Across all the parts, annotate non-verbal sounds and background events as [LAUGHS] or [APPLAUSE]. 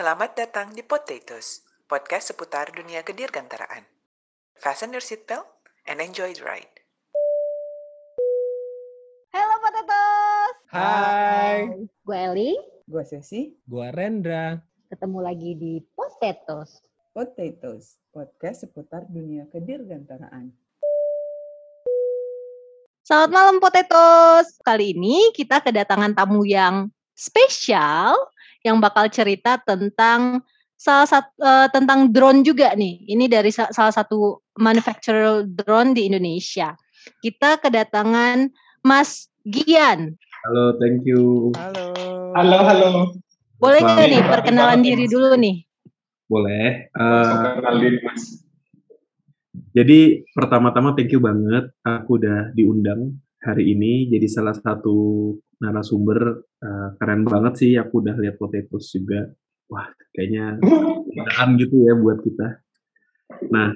Selamat datang di Potatoes, podcast seputar dunia kedirgantaraan. Fasten your seatbelt and enjoy the ride. Halo Potatoes. Hai, Gue Eli, Gue Sesi, gua Rendra. ketemu lagi di Potatoes. Potatoes, podcast seputar dunia kedirgantaraan. Selamat malam Potatoes. Kali ini kita kedatangan tamu yang spesial yang bakal cerita tentang salah satu tentang drone juga nih. Ini dari sa- salah satu manufacturer drone di Indonesia. Kita kedatangan Mas Gian. Halo, thank you. Halo. Halo, halo. Boleh nggak nih perkenalan diri dulu nih? Boleh. Eh, Kenal diri, Mas. jadi pertama-tama thank you banget. Aku udah diundang hari ini jadi salah satu narasumber. Eh, keren banget sih. Aku udah lihat Potatoes juga. Wah, kayaknya keadaan gitu ya buat kita. Nah,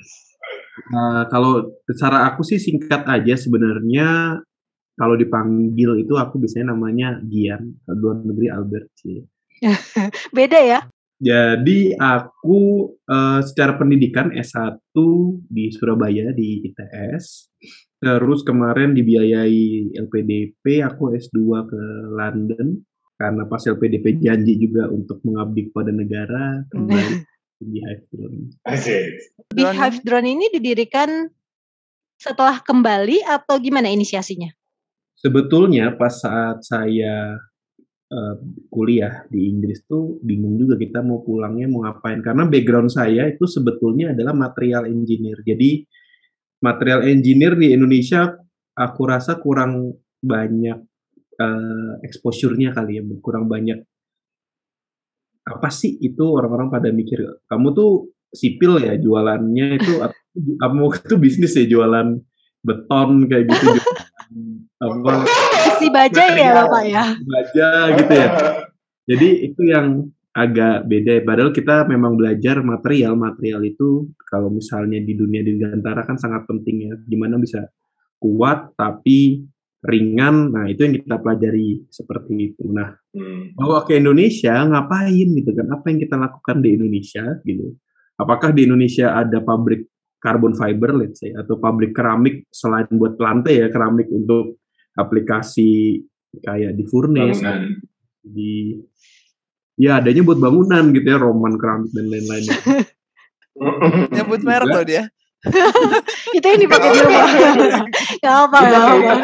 eh, kalau secara aku sih singkat aja sebenarnya. Kalau dipanggil itu aku biasanya namanya Gian, luar negeri Albert sih. [LAUGHS] Beda ya? Jadi aku eh, secara pendidikan S1 di Surabaya di ITS. Terus kemarin dibiayai LPDP, aku S2 ke London. Karena pas LPDP janji juga untuk mengabdi kepada negara, kembali [LAUGHS] di Hive Drone. Beehive Drone ini didirikan setelah kembali atau gimana inisiasinya? Sebetulnya pas saat saya eh, kuliah di Inggris tuh bingung juga kita mau pulangnya mau ngapain. Karena background saya itu sebetulnya adalah material engineer. Jadi material engineer di Indonesia aku rasa kurang banyak eh, exposure-nya kali ya, kurang banyak. Apa sih itu orang-orang pada mikir kamu tuh sipil ya jualannya itu [LAUGHS] kamu itu bisnis ya jualan beton kayak gitu [LAUGHS] apa Si baja ya Bapak ya? baja gitu ya. Jadi itu yang agak beda padahal kita memang belajar material. Material itu kalau misalnya di dunia dirgantara kan sangat penting ya. Gimana bisa kuat tapi ringan. Nah itu yang kita pelajari seperti itu. Nah Hmm. bawa ke Indonesia ngapain gitu kan? Apa yang kita lakukan di Indonesia gitu? Apakah di Indonesia ada pabrik carbon fiber let's say atau pabrik keramik selain buat lantai ya? Keramik untuk aplikasi kayak di furnace di ya adanya buat bangunan gitu ya roman keramik dan lain-lain [LAUGHS] Nyebut merek loh dia. [LAUGHS] Itu yang dipakai di rumah. Gak apa, apa.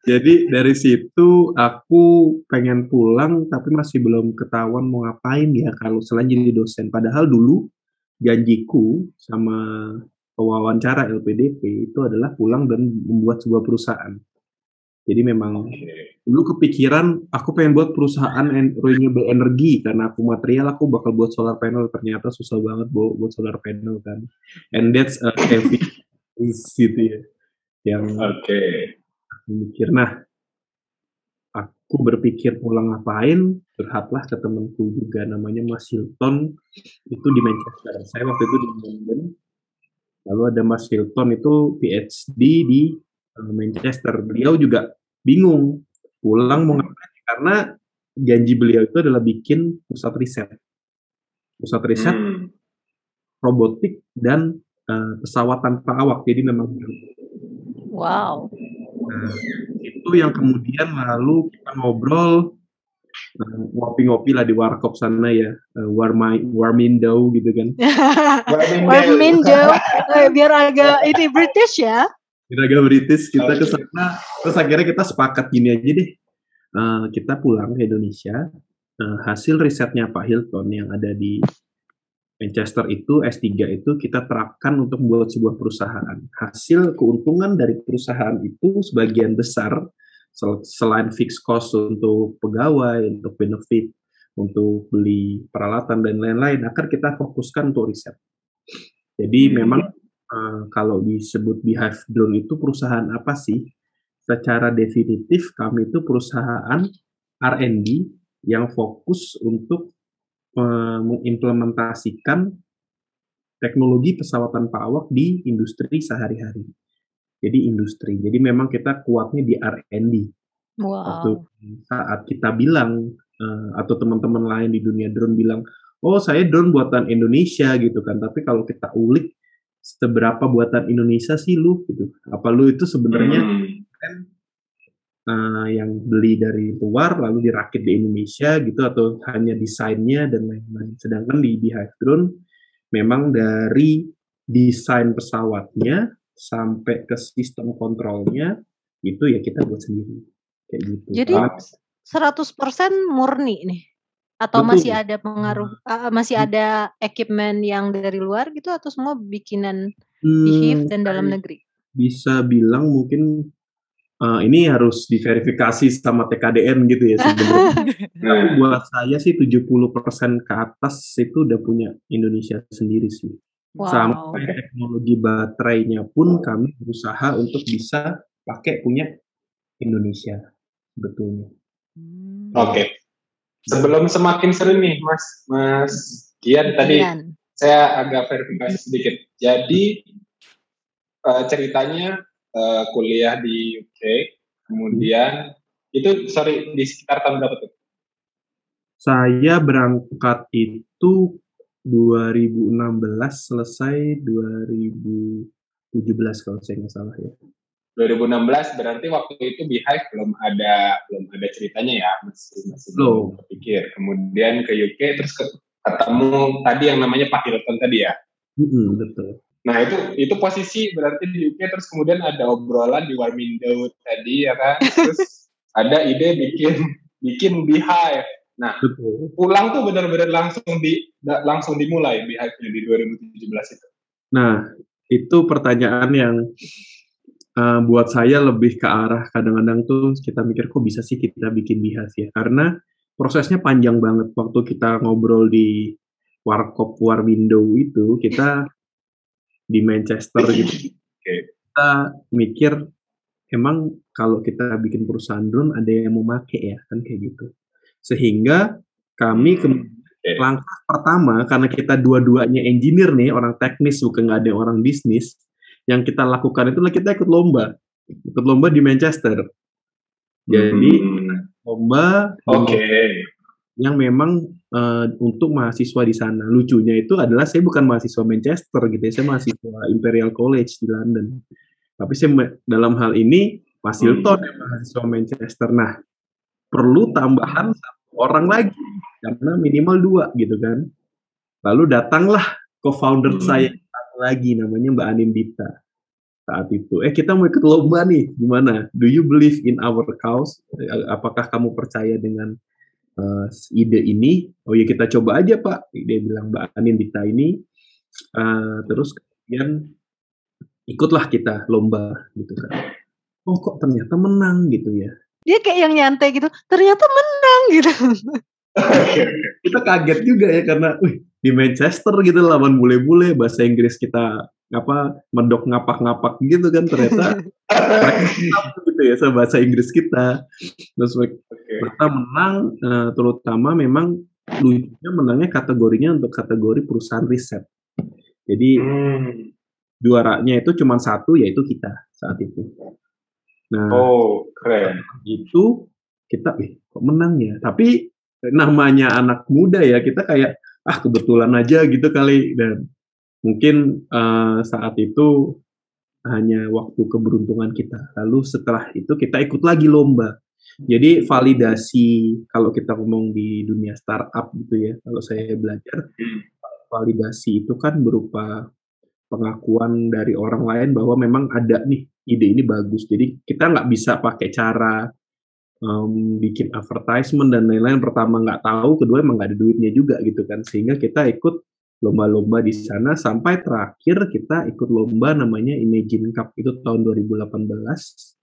jadi dari situ aku pengen pulang tapi masih belum ketahuan mau ngapain ya kalau selain jadi dosen padahal dulu janjiku sama pewawancara LPDP itu adalah pulang dan membuat sebuah perusahaan jadi memang Oke. dulu kepikiran aku pengen buat perusahaan en- renewable energy karena aku material aku bakal buat solar panel. Ternyata susah banget buat, buat solar panel kan. And that's a heavy [LAUGHS] gitu ya yang Oke. aku mikir. Nah aku berpikir pulang ngapain curhatlah ke temanku juga namanya Mas Hilton. Itu di Manchester. Saya waktu itu di London. Lalu ada Mas Hilton itu PhD di Manchester beliau juga bingung pulang mau ngapain karena janji beliau itu adalah bikin pusat riset pusat riset Hmm. robotik dan eh, pesawat tanpa awak jadi memang Wow. Nah, itu yang kemudian lalu kita ngobrol eh, ngopi-ngopi lah di warkop sana ya, uh, warmai warmindo gitu kan. [LAUGHS] Warmindo, eh, biar agak ini British ya. Kira-kira British kita ke sana, terus akhirnya kita sepakat gini aja deh, Eh, kita pulang ke Indonesia, eh, hasil risetnya Pak Hilton yang ada di Manchester itu S3 itu kita terapkan untuk membuat sebuah perusahaan. Hasil keuntungan dari perusahaan itu sebagian besar sel- selain fixed cost untuk pegawai, untuk benefit, untuk beli peralatan dan lain-lain akan kita fokuskan untuk riset. Jadi Hmm. memang eh, kalau disebut Beehive Drone itu perusahaan apa sih? Secara definitif kami itu perusahaan R&D yang fokus untuk eh, mengimplementasikan teknologi pesawat tanpa awak di industri sehari-hari. Jadi industri. Jadi memang kita kuatnya di R&D. Waktu Wow. saat kita bilang eh, atau teman-teman lain di dunia drone bilang, oh saya drone buatan Indonesia gitu kan. Tapi kalau kita ulik seberapa buatan Indonesia sih lu gitu? Apa lu itu sebenarnya Hmm. kan eh, yang beli dari luar lalu dirakit di Indonesia gitu atau hanya desainnya dan lain-lain. Sedangkan di Beehive Drone memang dari desain pesawatnya sampai ke sistem kontrolnya itu ya kita buat sendiri kayak gitu. Jadi Ah, 100% murni nih? Atau Betul. masih ada pengaruh, uh, masih ada equipment yang dari luar gitu atau semua bikinan hmm, dan dalam negeri? bisa bilang mungkin eh, ini harus diverifikasi sama TKDN gitu ya sebenarnya. [LAUGHS] Tapi Nah, buat saya sih 70% ke atas itu udah punya Indonesia sendiri sih. Wow. Sampai teknologi baterainya pun kami berusaha untuk bisa pakai punya Indonesia sebetulnya. Hmm. Oke. Sebelum semakin seru nih, Mas, Mas Gian tadi Gian. saya agak verifikasi sedikit. Jadi eh, ceritanya eh, kuliah di UK, kemudian itu sorry di sekitar tahun berapa tuh? Saya berangkat itu 2016 selesai 2017 kalau saya nggak salah ya. 2016 berarti waktu itu Beehive belum ada belum ada ceritanya ya masih masih Belum. terpikir. Kemudian ke UK terus ke- ketemu tadi yang namanya Pak Hilton tadi ya. Mm-mm, betul. Nah itu itu posisi berarti di UK terus kemudian ada obrolan di Warmindo tadi ya kan. Terus [LAUGHS] ada ide bikin bikin Beehive. Nah Betul. pulang tuh benar-benar langsung di langsung dimulai Beehive di 2017 itu. Nah, itu pertanyaan yang uh, buat saya lebih ke arah kadang-kadang tuh kita mikir kok bisa sih kita bikin Beehive ya? Karena prosesnya panjang banget. Waktu kita ngobrol di Warkop Warmindo itu, kita di Manchester gitu. [LAUGHS] Kita mikir emang kalau kita bikin perusahaan drone ada yang mau make ya kan kayak gitu. Sehingga kami Oke. langkah pertama karena kita dua-duanya engineer nih orang teknis bukan nggak ada orang bisnis yang kita lakukan itulah kita ikut lomba. Ikut lomba di Manchester. Jadi Hmm, lomba Oke. yang memang eh, untuk mahasiswa di sana. Lucunya itu adalah saya bukan mahasiswa Manchester gitu ya saya mahasiswa Imperial College di London. Tapi saya dalam hal ini Mas Hmm. Hilton yang mahasiswa Manchester. Nah perlu tambahan satu orang lagi karena minimal dua gitu kan. Lalu datanglah co-founder Hmm. saya lagi namanya Mbak Anin Dita saat itu. Eh kita mau ikut lomba nih gimana? Do you believe in our cause? Eh, apakah kamu percaya dengan eh, ide ini? Oh ya kita coba aja pak. Dia bilang Mbak Anin Dita ini Eh, terus kemudian ikutlah kita lomba gitu kan. Oh kok ternyata menang gitu ya. Dia kayak yang nyantai gitu, ternyata menang gitu. [LAUGHS] Kita kaget juga ya karena wih di Manchester gitu lawan bule-bule bahasa Inggris kita apa medok ngapak-ngapak gitu kan ternyata. [LAUGHS] Gitu ya bahasa Inggris kita. Terus mereka menang eh, terutama memang lucunya menangnya kategorinya untuk kategori perusahaan riset. Jadi Hmm. juaranya itu cuma satu yaitu kita saat itu. Nah Oh, keren. itu kita eh kok menang ya? Tapi namanya anak muda ya kita kayak ah kebetulan aja gitu kali dan mungkin eh, saat itu hanya waktu keberuntungan kita lalu setelah itu kita ikut lagi lomba jadi validasi kalau kita ngomong di dunia startup gitu ya kalau saya belajar Hmm. validasi itu kan berupa pengakuan dari orang lain bahwa memang ada nih ide ini bagus. Jadi kita nggak bisa pakai cara em, bikin advertisement dan lain-lain. Pertama nggak tahu, kedua emang nggak ada duitnya juga gitu kan. Sehingga kita ikut lomba-lomba di sana sampai terakhir kita ikut lomba namanya Imagine Cup itu tahun 2018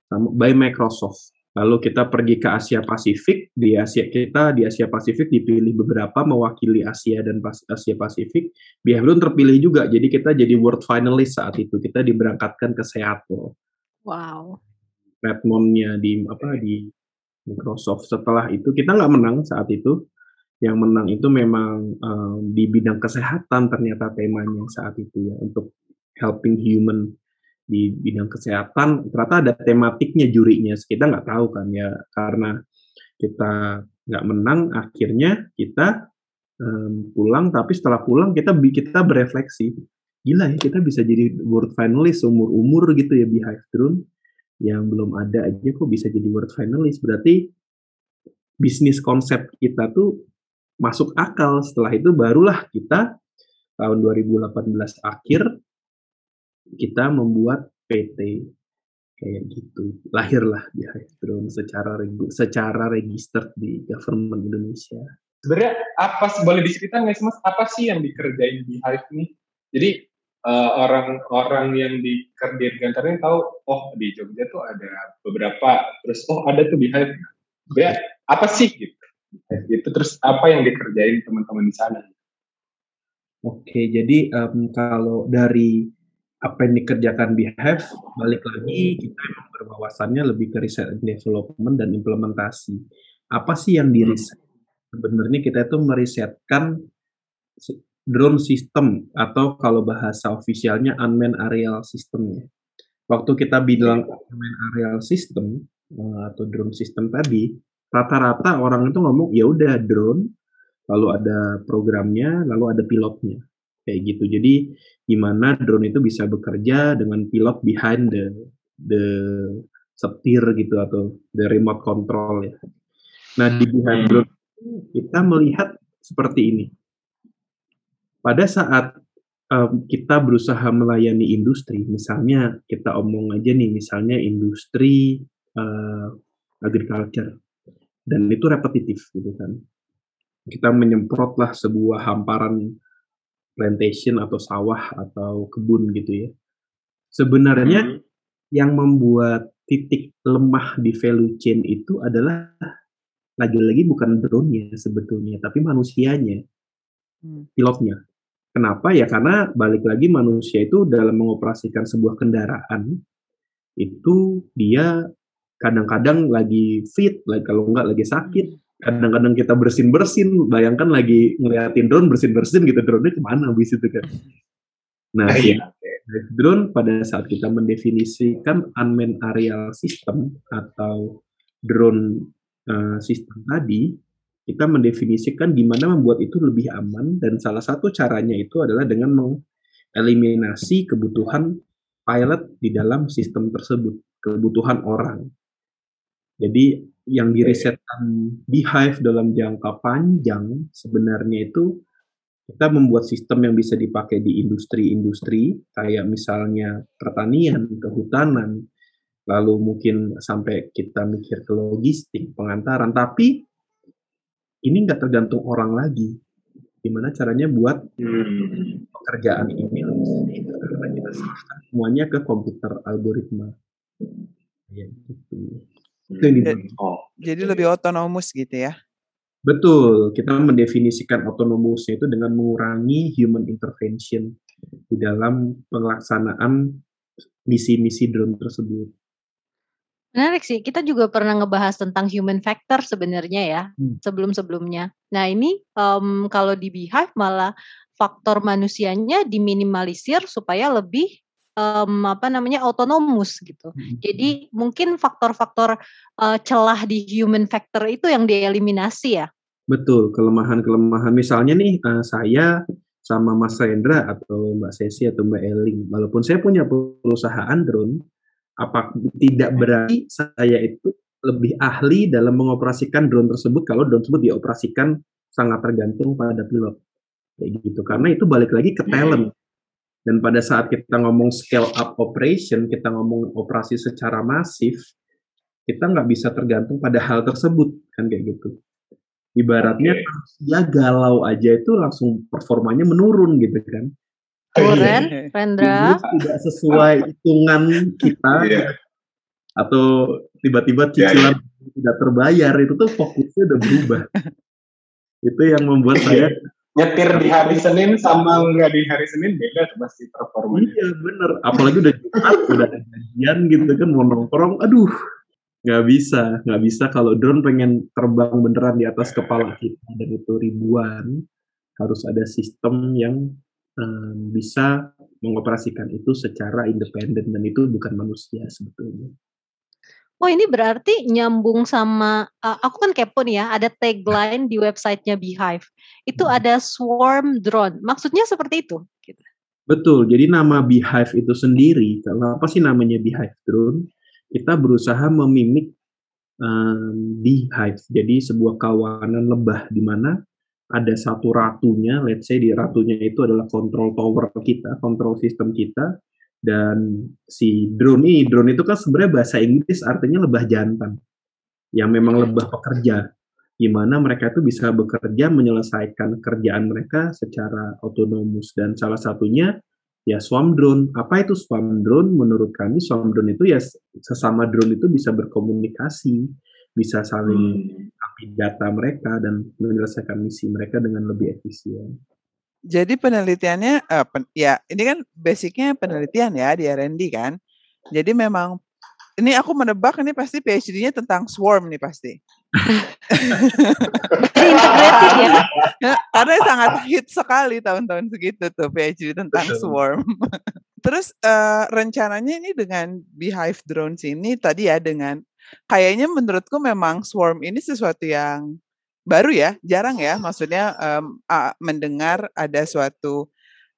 sama by Microsoft. Lalu kita pergi ke Asia Pasifik, di Asia kita di Asia Pasifik dipilih beberapa mewakili Asia dan Pas- Asia Pasifik. Behavior terpilih juga, jadi kita jadi world finalist saat itu. Kita diberangkatkan ke Seattle, Wow. Redmond-nya di apa di Microsoft. Setelah itu kita nggak menang saat itu. Yang menang itu memang eh, di bidang kesehatan ternyata temanya saat itu ya untuk helping human di bidang kesehatan. Ternyata ada tematiknya jurinya. Kita nggak tahu kan ya karena kita nggak menang akhirnya kita um, pulang. Tapi setelah pulang kita kita berefleksi. Gila ya kita bisa jadi world finalist umur umur gitu ya Beehive Drone yang belum ada aja kok bisa jadi world finalist. Berarti bisnis konsep kita tuh masuk akal. Setelah itu barulah kita tahun 2018 akhir kita membuat PT kayak gitu. Lahirlah Beehive Drone secara regu, secara register di government Indonesia. Sebenarnya apa boleh diceritain nggak sih mas? Apa sih yang dikerjain Beehive ini? Jadi orang-orang uh, yang di Dirgantara ini tahu oh di Jogja tuh ada beberapa terus oh ada tuh Beehive ya apa sih gitu. Gitu terus apa yang dikerjain teman-teman di sana? Oke jadi um, kalau dari apa yang dikerjakan Beehive balik lagi kita memang berwawasannya lebih ke riset and development dan implementasi. Apa sih yang diriset sebenarnya kita itu merisetkan drone system atau kalau bahasa ofisialnya unmanned aerial system ya. Waktu kita bilang unmanned aerial system eh, atau drone system tadi, rata-rata orang itu ngomong ya udah drone, lalu ada programnya, lalu ada pilotnya kayak gitu. Jadi gimana drone itu bisa bekerja dengan pilot behind the the setir gitu atau the remote control ya. Nah di behind hmm. drone kita melihat seperti ini. Pada saat um, kita berusaha melayani industri, misalnya kita omong aja nih, misalnya industri uh, agriculture, dan itu repetitif gitu kan. Kita menyemprotlah sebuah hamparan plantation atau sawah atau kebun gitu ya. Sebenarnya hmm. yang membuat titik lemah di value chain itu adalah lagi-lagi bukan drone-nya sebetulnya, tapi manusianya, hmm. pilotnya. Kenapa? Ya karena balik lagi manusia itu dalam mengoperasikan sebuah kendaraan itu dia kadang-kadang lagi fit, lagi kalau enggak lagi sakit, hmm kadang-kadang kita bersin-bersin, bayangkan lagi ngeliatin drone bersin-bersin gitu, drone-nya ke mana habis itu kan. Nah, si drone pada saat kita mendefinisikan unmanned aerial system atau drone uh, sistem tadi, kita mendefinisikan gimana membuat itu lebih aman dan salah satu caranya itu adalah dengan mengeliminasi kebutuhan pilot di dalam sistem tersebut, kebutuhan orang. Jadi yang dirisetkan Beehive dalam jangka panjang sebenarnya itu kita membuat sistem yang bisa dipakai di industri-industri kayak misalnya pertanian, kehutanan, lalu mungkin sampai kita mikir ke logistik, pengantaran, tapi ini nggak tergantung orang lagi. Gimana caranya buat hmm. pekerjaan ini karena kita semuanya ke komputer algoritma. Ya, gitu. Jadi, oh. jadi lebih otonomus gitu ya? Betul, kita mendefinisikan otonomusnya itu dengan mengurangi human intervention di dalam pelaksanaan misi-misi drone tersebut. Menarik sih, kita juga pernah ngebahas tentang human factor sebenarnya ya, hmm. sebelum-sebelumnya. Nah ini um, kalau di Beehive malah faktor manusianya diminimalisir supaya lebih um, apa namanya otonomus gitu. Hmm. Jadi mungkin faktor-faktor uh, celah di human factor itu yang dieliminasi ya. Betul, kelemahan-kelemahan misalnya nih uh, saya sama Mas Rendra atau Mbak Sesi atau Mbak Eling, walaupun saya punya perusahaan drone, apa tidak berarti saya itu lebih ahli dalam mengoperasikan drone tersebut kalau drone tersebut dioperasikan sangat tergantung pada pilot kayak gitu karena itu balik lagi ke talent dan pada saat kita ngomong scale up operation, kita ngomong operasi secara masif, kita nggak bisa tergantung pada hal tersebut, kan kayak gitu. Ibaratnya okay. ya galau aja itu langsung performanya menurun gitu kan. Keren, Rendra. Tidak sesuai hitungan kita, yeah. atau tiba-tiba iya, cicilan yeah, yeah. tidak terbayar, itu tuh fokusnya udah berubah. itu yang membuat saya nyetir di hari Senin sama nggak di hari Senin beda tuh pasti performanya. Iya bener, apalagi udah Jumat udah gajian gitu kan mau nongkrong, aduh nggak bisa, nggak bisa kalau drone pengen terbang beneran di atas kepala kita dan itu ribuan harus ada sistem yang um, bisa mengoperasikan itu secara independen dan itu bukan manusia sebetulnya. Oh ini berarti nyambung sama, uh, aku kan kepo nih ya, ada tagline di websitenya Beehive. Itu Hmm. ada swarm drone, maksudnya seperti itu? Gitu. Betul, jadi nama Beehive itu sendiri, kenapa sih namanya Beehive drone? Kita berusaha memimik um, beehive, jadi sebuah kawanan lebah di mana ada satu ratunya, let's say di ratunya itu adalah control tower kita, control system kita, dan si drone ini, drone itu kan sebenarnya bahasa Inggris artinya lebah jantan, yang memang lebah pekerja, di mana mereka itu bisa bekerja menyelesaikan kerjaan mereka secara otonomus dan salah satunya ya swarm drone. Apa itu swarm drone? Menurut kami swarm drone itu ya sesama drone itu bisa berkomunikasi, bisa saling hmm. Data mereka dan menyelesaikan misi mereka dengan lebih efisien. Jadi penelitiannya, uh, pen, ya ini kan basicnya penelitian ya di R&D kan. Jadi memang ini aku menebak ini pasti PhD-nya tentang swarm nih pasti. integratif ya. [LAUGHS] Karena sangat hit sekali tahun-tahun segitu tuh PhD tentang swarm. [LAUGHS] Terus uh, rencananya ini dengan Beehive drones ini tadi ya dengan kayaknya menurutku memang swarm ini sesuatu yang baru ya, jarang ya. Maksudnya um, uh, mendengar ada suatu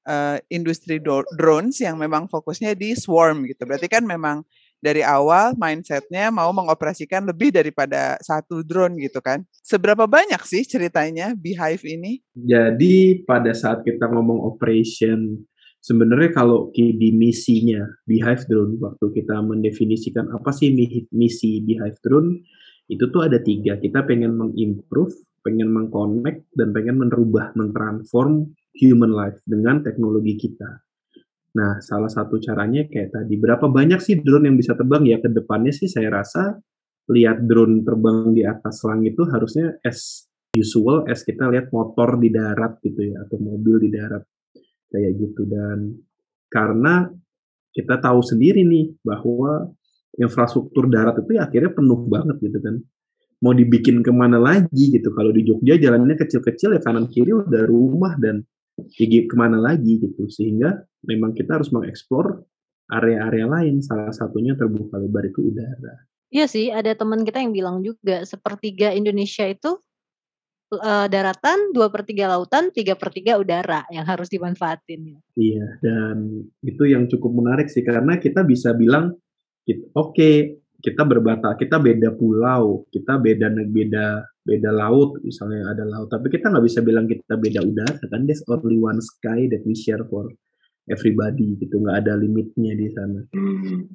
uh, industri drones yang memang fokusnya di swarm gitu. Berarti kan memang dari awal mindsetnya mau mengoperasikan lebih daripada satu drone gitu kan. Seberapa banyak sih ceritanya Beehive ini? Jadi pada saat kita ngomong operation, sebenarnya kalau di misinya Beehive drone, waktu kita mendefinisikan apa sih misi Beehive drone, itu tuh ada tiga. Kita pengen mengimprove, pengen mengconnect, dan pengen merubah, mentransform human life dengan teknologi kita. Nah, salah satu caranya kayak tadi, berapa banyak sih drone yang bisa terbang ya ke depannya sih saya rasa lihat drone terbang di atas langit itu harusnya as usual as kita lihat motor di darat gitu ya atau mobil di darat kayak gitu. Dan karena kita tahu sendiri nih bahwa infrastruktur darat itu ya akhirnya penuh banget gitu kan. Mau dibikin ke mana lagi gitu. Kalau di Jogja jalannya kecil-kecil ya kanan kiri udah rumah dan ya ke mana lagi gitu. Sehingga memang kita harus mengeksplor area-area lain. Salah satunya terbuka lebar itu udara. Iya sih ada teman kita yang bilang juga sepertiga Indonesia itu uh, daratan, dua per tiga lautan, tiga per tiga udara yang harus dimanfaatin. Iya dan itu yang cukup menarik sih karena kita bisa bilang oke okay, kita berbata kita beda pulau kita beda beda beda laut misalnya ada laut tapi kita nggak bisa bilang kita beda udara kan? There's only one sky that we share for everybody gitu. Nggak ada limitnya di sana. Hmm.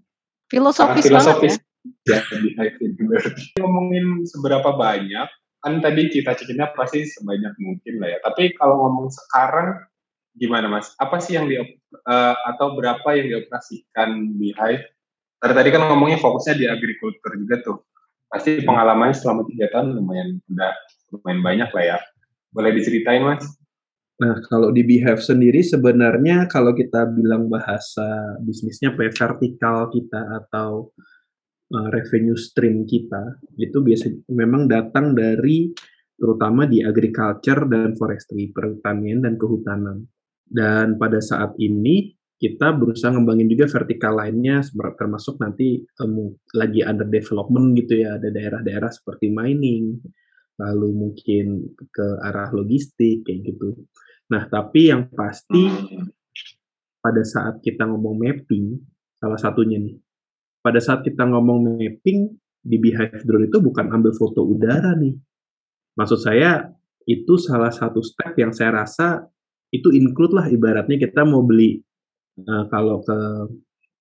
filosofis, filosofis. banget ya, ya ngomongin seberapa banyak kan tadi cita-citanya pasti sebanyak mungkin lah ya tapi kalau ngomong sekarang gimana mas apa sih yang di uh, atau berapa yang dioperasikan di Hive Tadi tadi kan ngomongnya fokusnya di agrikultur juga tuh. Pasti pengalamannya selama tiga tahun lumayan udah lumayan banyak lah ya. Boleh diceritain mas? Nah kalau di Behave sendiri sebenarnya kalau kita bilang bahasa bisnisnya ya, vertikal kita atau uh, revenue stream kita itu biasa memang datang dari terutama di agriculture dan forestry pertanian dan kehutanan. Dan pada saat ini kita berusaha ngembangin juga vertikal lainnya termasuk nanti um, lagi under development gitu ya ada daerah-daerah seperti mining lalu mungkin ke arah logistik kayak gitu nah tapi yang pasti pada saat kita ngomong mapping salah satunya nih pada saat kita ngomong mapping di Beehive Drone itu bukan ambil foto udara nih. Maksud saya itu salah satu step yang saya rasa itu include lah ibaratnya kita mau beli uh, kalau ke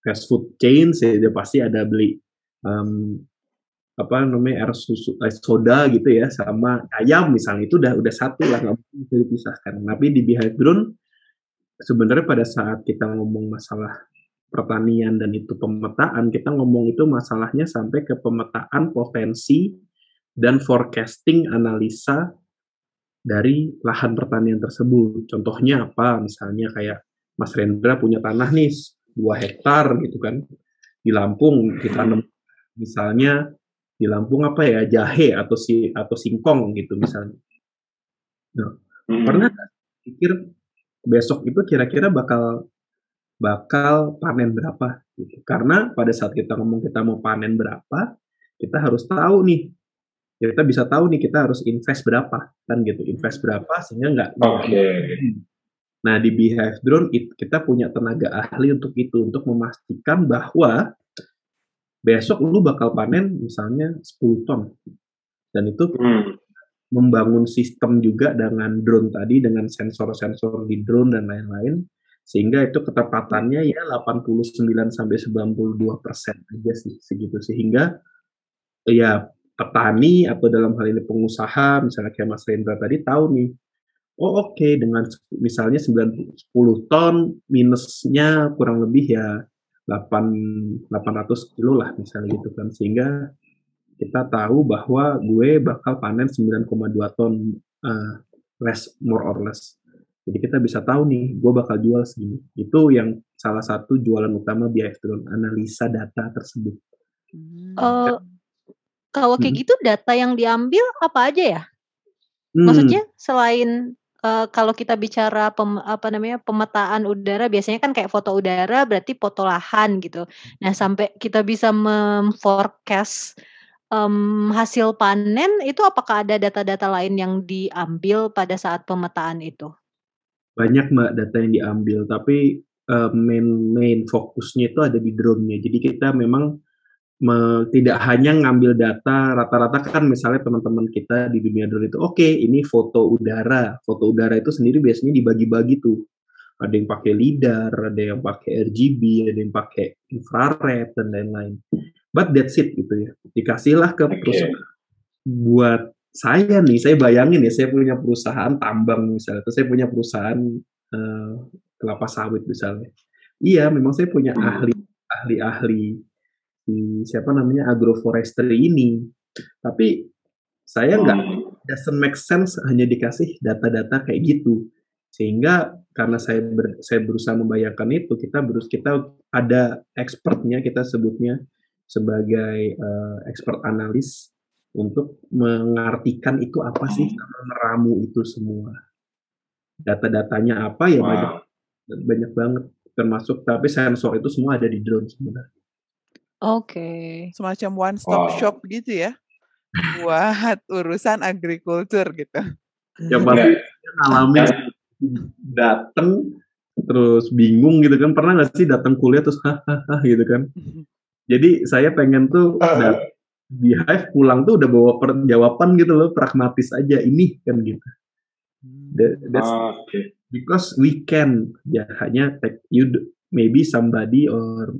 fast food chain dia pasti ada beli um, apa namanya air susu air soda gitu ya sama ayam misalnya itu udah udah satu lah nggak bisa dipisahkan. Tapi di Beehive Drone sebenarnya pada saat kita ngomong masalah pertanian dan itu pemetaan kita ngomong itu masalahnya sampai ke pemetaan potensi dan forecasting analisa dari lahan pertanian tersebut contohnya apa misalnya kayak Mas Rendra punya tanah nih dua hektar gitu kan di Lampung ditanam misalnya di Lampung apa ya jahe atau si atau singkong gitu misalnya. Nah, hmm. pernah pikir besok itu kira-kira bakal bakal panen berapa gitu. Karena pada saat kita ngomong kita mau panen berapa, kita harus tahu nih kita bisa tahu nih kita harus invest berapa kan gitu invest Hmm. berapa sehingga nggak Oke. nah di Beehive Drone it- kita punya tenaga ahli untuk itu untuk memastikan bahwa besok lu bakal panen misalnya 10 ton dan itu Hmm. membangun sistem juga dengan drone tadi dengan sensor-sensor di drone dan lain-lain sehingga itu ketepatannya ya 89 sampai 92 persen aja sih segitu sehingga ya petani atau dalam hal ini pengusaha misalnya kayak Mas Rendra tadi tahu nih oh oke dengan sep- misalnya 90 10 ton minusnya kurang lebih ya 8 800 kilo lah misalnya gitu kan sehingga kita tahu bahwa gue bakal panen 9,2 ton uh, less more or less. Jadi kita bisa tahu nih, gue bakal jual segini. Itu yang salah satu jualan utama Beehive Drone, analisa data tersebut. Hmm. Eh, kalau kayak Hmm. gitu data yang diambil apa aja ya? Hmm, Maksudnya selain eh, kalau kita bicara pem, apa namanya pemetaan udara biasanya kan kayak foto udara berarti foto lahan gitu. Nah sampai kita bisa memforecast em, hasil panen itu apakah ada data-data lain yang diambil pada saat pemetaan itu? Banyak mbak data yang diambil, tapi uh, main main fokusnya itu ada di drone-nya. Jadi kita memang me- tidak hanya ngambil data rata-rata kan misalnya teman-teman kita di dunia drone itu oke ini foto udara foto udara itu sendiri biasanya dibagi-bagi tuh ada yang pakai lidar ada yang pakai RGB ada yang pakai infrared dan lain-lain but that's it gitu ya dikasihlah ke Oke. perusahaan buat saya nih saya bayangin ya saya punya perusahaan tambang misalnya atau saya punya perusahaan eh, kelapa sawit misalnya iya memang saya punya Hmm. ahli ahli-ahli di siapa namanya agroforestry ini. Tapi saya nggak Hmm. doesn't make sense hanya dikasih data-data kayak gitu. Sehingga karena saya ber- saya berusaha membayangkan itu, kita berus kita ada expertnya kita sebutnya sebagai eh, expert analis untuk mengartikan itu apa sih sama meramu itu semua. Data-datanya apa ya banyak Wow. banyak banget termasuk tapi sensor itu semua ada di drone sebenarnya. Oke. Semacam one stop Wow. shop gitu ya. Buat urusan agrikultur gitu. Ya pasti ngalamin dateng terus bingung gitu kan pernah nggak sih datang kuliah terus hahaha gitu kan jadi saya pengen tuh Ah. Di Hive pulang tuh udah bawa per- jawaban gitu loh pragmatis aja ini kan gitu. That- that's Oke. because we can. Ya hanya take you maybe somebody or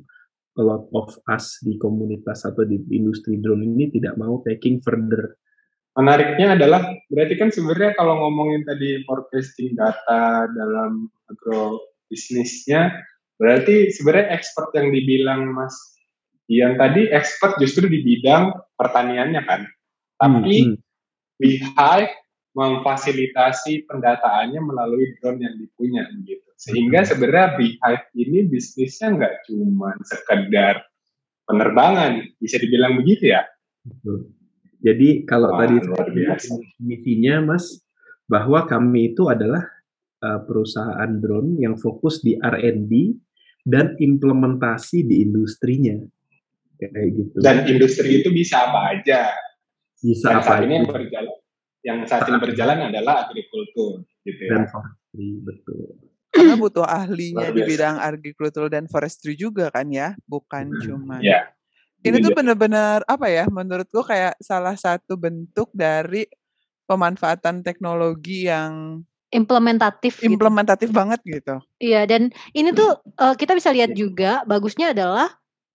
a lot of us di komunitas atau di industri drone ini tidak mau taking further. Menariknya adalah berarti kan sebenarnya kalau ngomongin tadi forecasting data dalam agro bisnisnya, berarti sebenarnya expert yang dibilang Mas Ian tadi expert justru di bidang pertaniannya kan. Tapi Hmm, hmm. Beehive memfasilitasi pendataannya melalui drone yang dipunya gitu. Sehingga sebenarnya Beehive ini bisnisnya nggak cuma sekedar penerbangan, bisa dibilang begitu ya? Betul. Jadi kalau Wah, tadi misinya Mas bahwa kami itu adalah uh, perusahaan drone yang fokus di R&D dan implementasi di industrinya kayak gitu. Dan industri itu bisa apa aja. bisa Yang apa saat ini yang berjalan, yang saat ini berjalan adalah agrikultur, gitu dan ya. forestry betul. Karena butuh ahlinya di bidang agrikultur dan forestry juga kan ya, bukan cuman. Ya. Ini Ini tuh dia. benar-benar apa ya? Menurutku kayak salah satu bentuk dari pemanfaatan teknologi yang Implementatif gitu. implementatif banget gitu. Iya, dan ini tuh eh, kita bisa lihat juga bagusnya adalah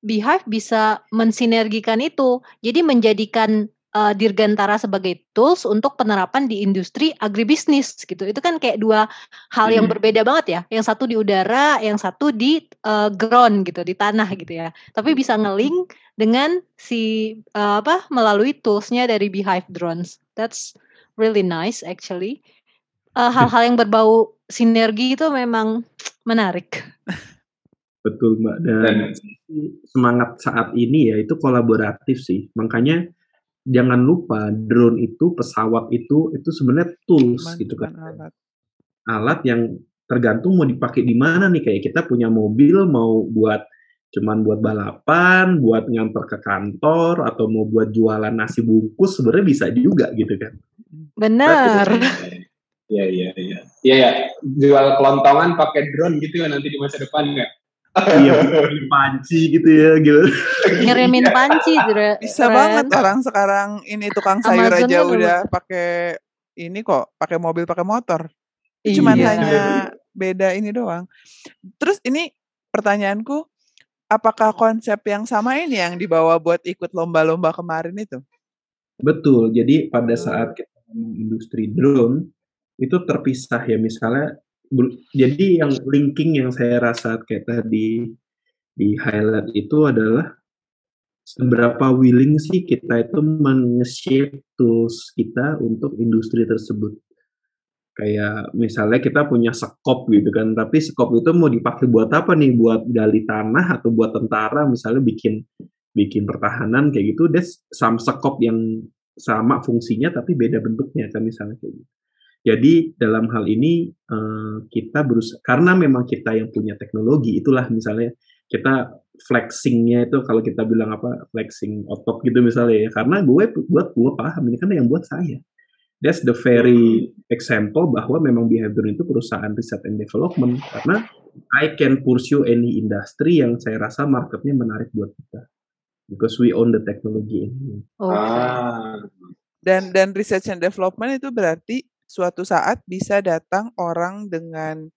Beehive bisa mensinergikan itu. Jadi menjadikan eh, Dirgantara sebagai tools untuk penerapan di industri agribisnis gitu. Itu kan kayak dua hal yang Hmm. berbeda banget ya. Yang satu di udara, yang satu di eh, ground gitu, di tanah gitu ya. Tapi bisa ngelink dengan si eh, apa melalui toolsnya dari Beehive drones. That's really nice actually. Hal-hal yang berbau sinergi itu memang menarik. [LAUGHS] Betul Mbak dan, Dan semangat saat ini ya itu kolaboratif sih. Makanya jangan lupa drone itu pesawat itu itu sebenarnya tools Cuman gitu kan. alat. alat yang tergantung mau dipakai di mana nih kayak kita punya mobil mau buat cuman buat balapan, buat nganter ke kantor atau mau buat jualan nasi bungkus sebenarnya bisa juga gitu kan. Benar. [LAUGHS] Iya iya iya. Iya ya, jual kelontongan pakai drone gitu ya nanti di masa depan ya. [LAUGHS] iya, panci gitu ya gitu. Ngirimin panci, Dre. Bisa Ren. banget orang sekarang ini tukang sayur Amazon aja udah pakai ini kok, pakai mobil, pakai motor. Cuman Iya. hanya beda ini doang. Terus ini pertanyaanku, apakah konsep yang sama ini yang dibawa buat ikut lomba-lomba kemarin itu? Betul. Jadi pada saat kita ngomong industri drone itu terpisah ya misalnya jadi yang linking yang saya rasa kayak tadi di highlight itu adalah seberapa willing sih kita itu men-shape tools kita untuk industri tersebut. Kayak misalnya kita punya sekop gitu kan, tapi sekop itu mau dipakai buat apa nih? Buat gali tanah atau buat tentara misalnya bikin bikin pertahanan kayak gitu, that's some sekop yang sama fungsinya tapi beda bentuknya kan misalnya kayak gitu. Jadi dalam hal ini eh, kita berusaha karena memang kita yang punya teknologi itulah misalnya kita flexingnya itu kalau kita bilang apa flexing otot gitu misalnya ya karena gue buat gue paham ini kan yang buat saya that's the very example bahwa memang Behavior itu perusahaan riset and development karena I can pursue any industry yang saya rasa marketnya menarik buat kita because we own the technology ini. Oke. Ah. Dan dan research and development itu berarti suatu saat bisa datang orang dengan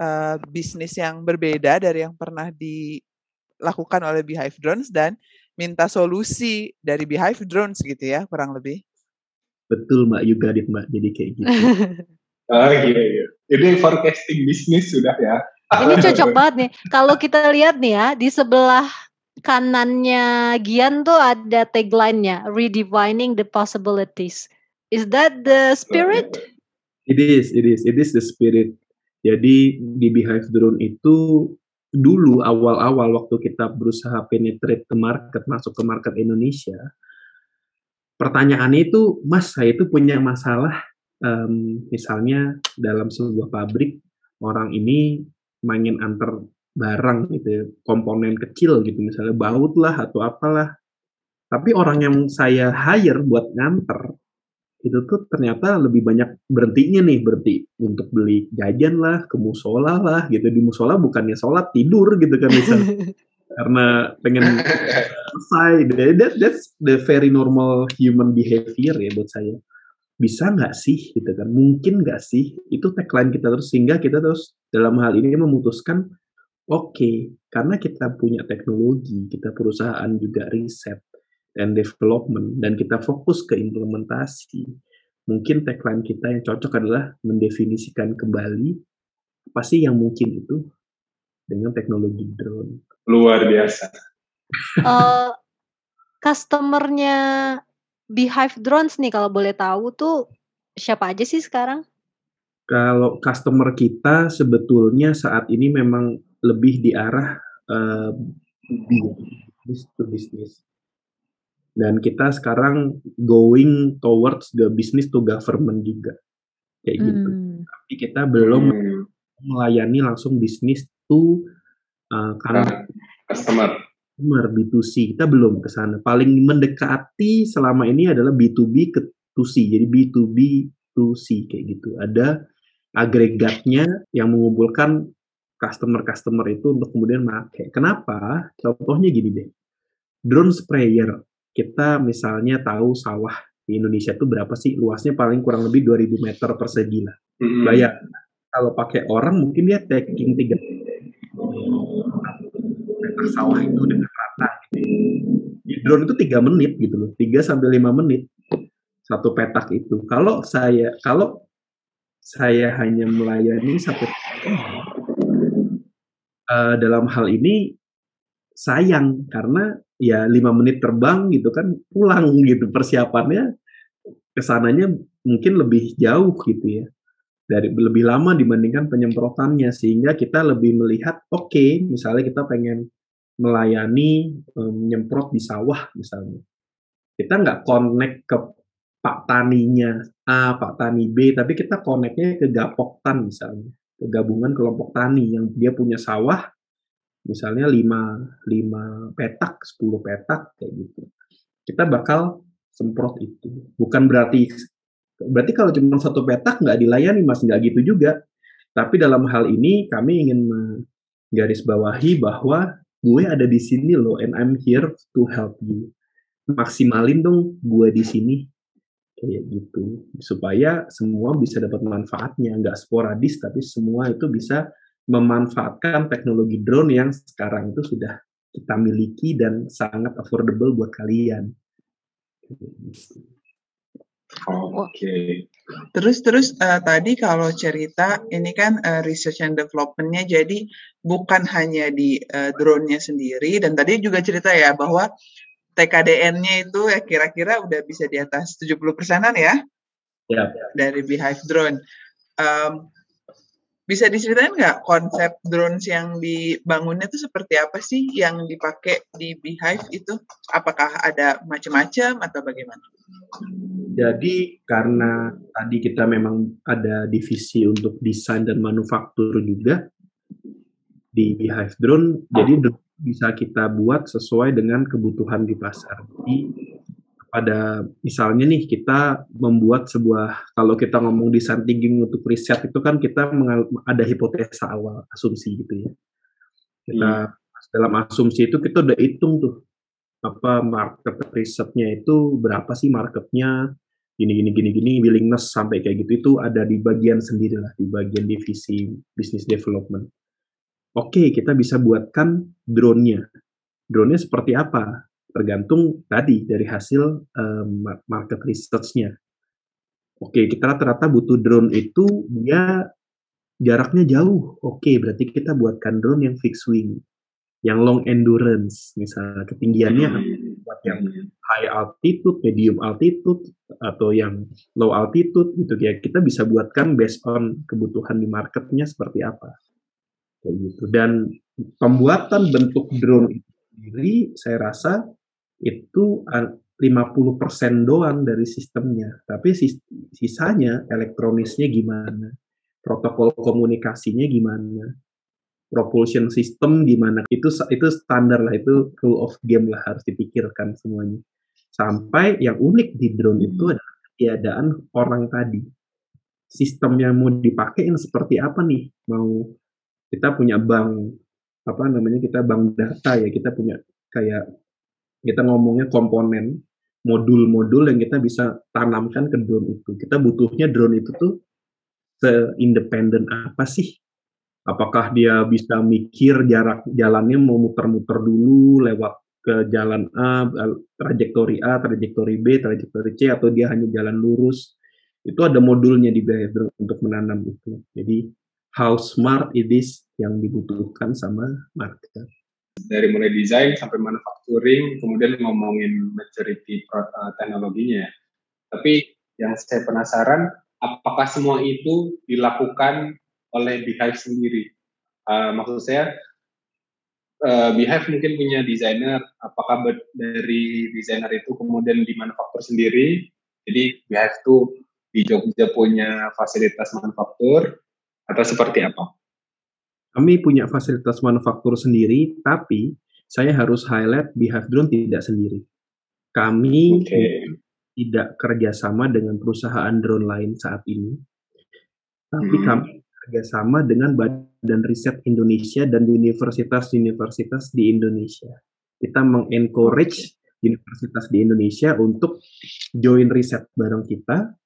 eh, bisnis yang berbeda dari yang pernah dilakukan oleh Beehive Drones dan minta solusi dari Beehive Drones gitu ya kurang lebih. Betul Mbak Yuga Mbak jadi kayak gitu. Oh [LAUGHS] iya iya. Ini forecasting bisnis sudah ya. Ini [LAUGHS] cocok banget nih. Kalau kita lihat nih ya, di sebelah kanannya Gian tuh ada tagline-nya, redefining the possibilities. Is that the spirit? It is, it is, it is the spirit. Jadi di Beehive Drone itu dulu awal-awal waktu kita berusaha penetrate ke market, masuk ke market Indonesia, pertanyaannya itu, Mas, saya itu punya masalah, em, misalnya dalam sebuah pabrik, orang ini mainin antar barang gitu ya, komponen kecil gitu, misalnya baut lah atau apalah. Tapi orang yang saya hire buat nganter, itu tuh ternyata lebih banyak berhentinya nih, berhenti untuk beli jajan lah, ke musola lah gitu. Di musola bukannya sholat, tidur gitu kan misalnya. [LAUGHS] Karena pengen selesai. That, that's the very normal human behavior ya buat saya. Bisa nggak sih gitu kan? Mungkin nggak sih? Itu tagline kita terus sehingga kita terus dalam hal ini memutuskan Oke, karena kita punya teknologi, kita perusahaan juga riset dan development, dan kita fokus ke implementasi. Mungkin tagline kita yang cocok adalah mendefinisikan kembali apa sih yang mungkin itu dengan teknologi drone. Luar biasa. [LAUGHS] Eh, customernya Beehive Drones nih kalau boleh tahu tuh siapa aja sih sekarang? Kalau customer kita sebetulnya saat ini memang lebih di arah uh, business to business. Dan kita sekarang going towards the business to government juga. Kayak gitu. Hmm. Tapi kita belum Hmm. melayani langsung bisnis to uh, karena Customer. customer B2C kita belum ke sana. Paling mendekati selama ini adalah B2B ke 2C. Jadi B2B to C kayak gitu. Ada agregatnya yang mengumpulkan customer-customer itu untuk kemudian pakai. Kenapa? Contohnya gini deh. Drone sprayer. Kita misalnya tahu sawah di Indonesia itu berapa sih luasnya paling kurang lebih 2000 meter persegi lah. Mm-mm. Bayar. Kalau pakai orang mungkin dia taking tiga meter sawah itu dengan rata gitu. Di drone itu tiga menit gitu loh, 3 sampai 5 menit satu petak itu. Kalau saya kalau saya hanya melayani satu eh, dalam hal ini sayang karena ya lima menit terbang gitu kan pulang gitu persiapannya ke sananya mungkin lebih jauh gitu ya dari lebih lama dibandingkan penyemprotannya sehingga kita lebih melihat oke misalnya kita pengen melayani em, menyemprot di sawah misalnya. Kita nggak connect ke Pak Taninya A, Pak Tani B, tapi kita connectnya ke Gapoktan misalnya, ke gabungan kelompok tani yang dia punya sawah, misalnya 5 5 petak, 10 petak kayak gitu. Kita bakal semprot itu. Bukan berarti berarti kalau cuma satu petak nggak dilayani Mas, nggak gitu juga. Tapi dalam hal ini kami ingin menggarisbawahi bahwa gue ada di sini loh and I'm here to help you. Maksimalin dong gue di sini kayak gitu supaya semua bisa dapat manfaatnya nggak sporadis tapi semua itu bisa memanfaatkan teknologi drone yang sekarang itu sudah kita miliki dan sangat affordable buat kalian. Oke. Okay. Terus terus uh, tadi kalau cerita ini kan uh, research and developmentnya jadi bukan hanya di uh, drone-nya sendiri dan tadi juga cerita ya bahwa TKDN-nya itu ya kira-kira udah bisa di atas 70 persenan ya? Ya. Dari Beehive Drone. Um, bisa diceritain nggak konsep drones yang dibangunnya itu seperti apa sih yang dipakai di Beehive itu? Apakah ada macam-macam atau bagaimana? Jadi karena tadi kita memang ada divisi untuk desain dan manufaktur juga di Beehive Drone, jadi bisa kita buat sesuai dengan kebutuhan di pasar. Jadi pada misalnya nih kita membuat sebuah kalau kita ngomong design thinking untuk riset itu kan kita ada hipotesa awal asumsi gitu ya. Kita hmm. dalam asumsi itu kita udah hitung tuh apa market risetnya itu berapa sih marketnya gini gini gini gini willingness sampai kayak gitu itu ada di bagian sendiri lah di bagian divisi business development. Oke kita bisa buatkan drone-nya. Drone-nya seperti apa tergantung tadi dari hasil um, market research-nya. Oke, kita rata-rata butuh drone itu dia jaraknya jauh. Oke, berarti kita buatkan drone yang fixed wing, yang long endurance, misalnya ketinggiannya buat yang high altitude, medium altitude, atau yang low altitude gitu ya. Kita bisa buatkan based on kebutuhan di marketnya seperti apa. Kayak gitu. Dan pembuatan bentuk drone itu sendiri saya rasa itu 50% doang dari sistemnya, tapi sisanya elektronisnya gimana, protokol komunikasinya gimana, propulsion system gimana, itu itu standar lah, itu rule of game lah harus dipikirkan semuanya. Sampai yang unik di drone itu hmm. adalah ketiadaan orang tadi. Sistem yang mau dipakai yang seperti apa nih? Mau kita punya bank apa namanya kita bank data ya kita punya kayak kita ngomongnya komponen modul-modul yang kita bisa tanamkan ke drone itu. Kita butuhnya drone itu tuh seindependen apa sih? Apakah dia bisa mikir jarak jalannya mau muter-muter dulu lewat ke jalan A, trajektori A, trajektori B, trajektori C, atau dia hanya jalan lurus? Itu ada modulnya di drone untuk menanam itu. Jadi how smart it is yang dibutuhkan sama marketer dari mulai desain sampai manufacturing, kemudian ngomongin maturity uh, teknologinya. Tapi yang saya penasaran, apakah semua itu dilakukan oleh Beehive sendiri? Uh, maksud saya, uh, Beehive mungkin punya desainer, apakah dari desainer itu kemudian di manufaktur sendiri? Jadi Beehive itu di Jogja punya fasilitas manufaktur atau seperti apa? Kami punya fasilitas manufaktur sendiri, tapi saya harus highlight Beehive Drone tidak sendiri. Kami okay. tidak kerjasama dengan perusahaan drone lain saat ini, tapi hmm. kami kerjasama dengan Badan Riset Indonesia dan universitas-universitas di Indonesia. Kita mengencourage universitas di Indonesia untuk join riset bareng kita.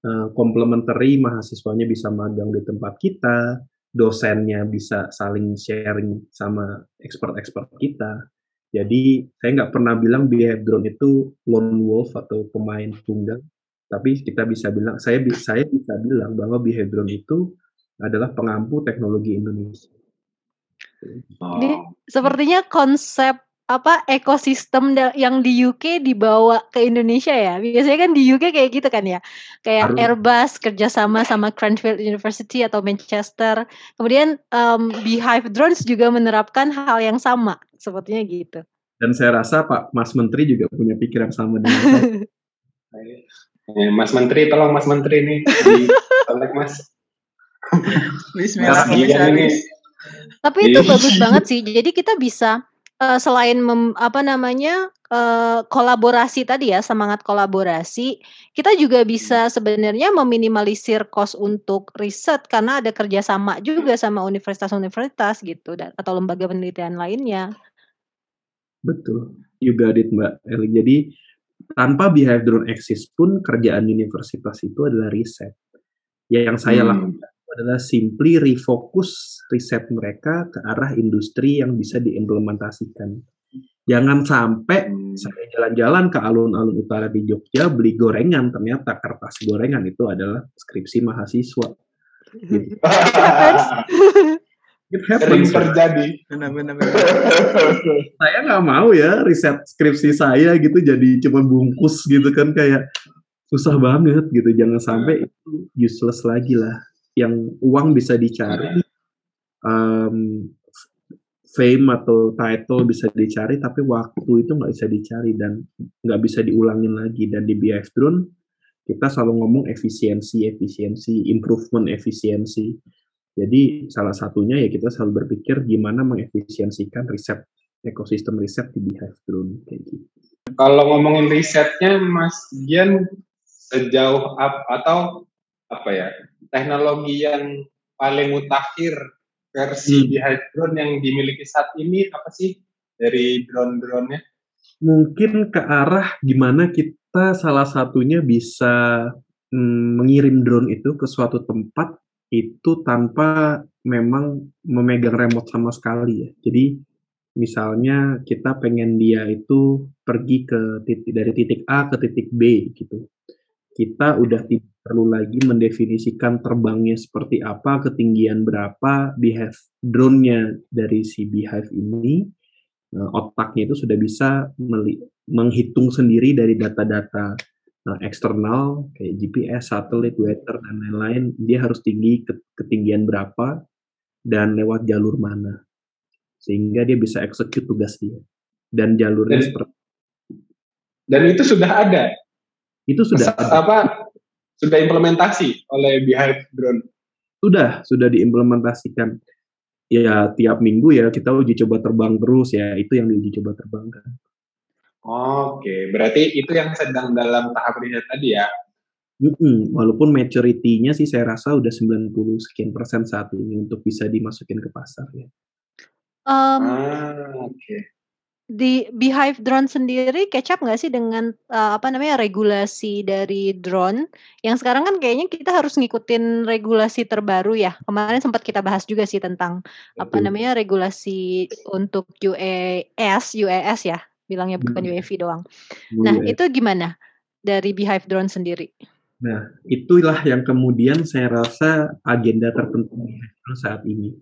Uh, complementary mahasiswanya bisa magang di tempat kita, dosennya bisa saling sharing sama expert-expert kita. Jadi saya nggak pernah bilang Behave Drone itu lone wolf atau pemain tunggal, tapi kita bisa bilang saya saya bisa bilang bahwa Behave Drone itu adalah pengampu teknologi Indonesia. Jadi sepertinya konsep apa ekosistem yang di UK dibawa ke Indonesia ya. Biasanya kan di UK kayak gitu kan ya. Kayak Harus. Airbus kerjasama sama Cranfield University atau Manchester. Kemudian um, Beehive Drones juga menerapkan hal yang sama. Sepertinya gitu. Dan saya rasa Pak Mas Menteri juga punya pikiran sama dengan saya. [LAUGHS] Mas Menteri, tolong Mas Menteri nih. Di Mas. Bismillah, Komisaris. Tapi itu Iya. bagus banget sih. Jadi kita bisa uh, selain mem, apa namanya uh, kolaborasi tadi ya semangat kolaborasi, kita juga bisa sebenarnya meminimalisir cost untuk riset karena ada kerjasama juga sama universitas-universitas gitu dan atau lembaga penelitian lainnya. Betul, got it Mbak Eli. Jadi tanpa Drone exist pun kerjaan universitas itu adalah riset. Yang saya Hmm. lakukan adalah simply refocus riset mereka ke arah industri yang bisa diimplementasikan. Jangan sampai Hmm. saya jalan-jalan ke alun-alun utara di Jogja beli gorengan, ternyata kertas gorengan itu adalah skripsi mahasiswa. Gitu. [LAUGHS] [LAUGHS] It Sering happens. terjadi. Benar-benar. [LAUGHS] saya nggak mau ya riset skripsi saya gitu jadi cuma bungkus gitu kan kayak susah banget gitu jangan sampai itu useless lagi lah yang uang bisa dicari um, fame atau title bisa dicari tapi waktu itu nggak bisa dicari dan nggak bisa diulangin lagi. Dan di BF Drone kita selalu ngomong efisiensi efisiensi improvement efisiensi. Jadi salah satunya ya kita selalu berpikir gimana mengefisiensikan riset ekosistem riset di Beehive Drone kayak gitu. Kalau ngomongin risetnya, Mas Gian sejauh apa atau apa ya teknologi yang paling mutakhir versi Hmm. Beehive Drone yang dimiliki saat ini apa sih dari drone-drone-nya? Mungkin ke arah gimana kita salah satunya bisa mm, mengirim drone itu ke suatu tempat itu tanpa memang memegang remote sama sekali ya. Jadi misalnya kita pengen dia itu pergi ke titik dari titik A ke titik B gitu. Kita udah tidak perlu lagi mendefinisikan terbangnya seperti apa, ketinggian berapa, beehive drone-nya dari si beehive ini Nah, otaknya itu sudah bisa menghitung sendiri dari data-data uh, eksternal kayak GPS, satelit, weather dan lain-lain. Dia harus tinggi ke- ketinggian berapa dan lewat jalur mana, sehingga dia bisa execute tugas dia. Dan jalurnya Dan- seperti Dan itu sudah ada, itu sudah Masa- ada. apa sudah implementasi oleh Beehive Drone. sudah sudah diimplementasikan. Ya tiap minggu ya kita uji coba terbang terus ya itu yang diuji coba terbangkan. Oke, berarti itu yang sedang dalam tahap riset tadi ya. Mm-mm, walaupun maturity-nya sih saya rasa udah 90 sekian persen saat ini untuk bisa dimasukin ke pasar ya. Em, Ah, oke. Di Beehive drone sendiri kecap nggak sih dengan eh, apa namanya regulasi dari drone yang sekarang kan kayaknya kita harus ngikutin regulasi terbaru ya kemarin sempat kita bahas juga sih tentang apa Betul. namanya regulasi untuk UAS UAS ya bilangnya bukan Hmm. UAV doang nah Iya. itu gimana dari Beehive drone sendiri Nah, itulah yang kemudian saya rasa agenda terpenting Drone saat ini.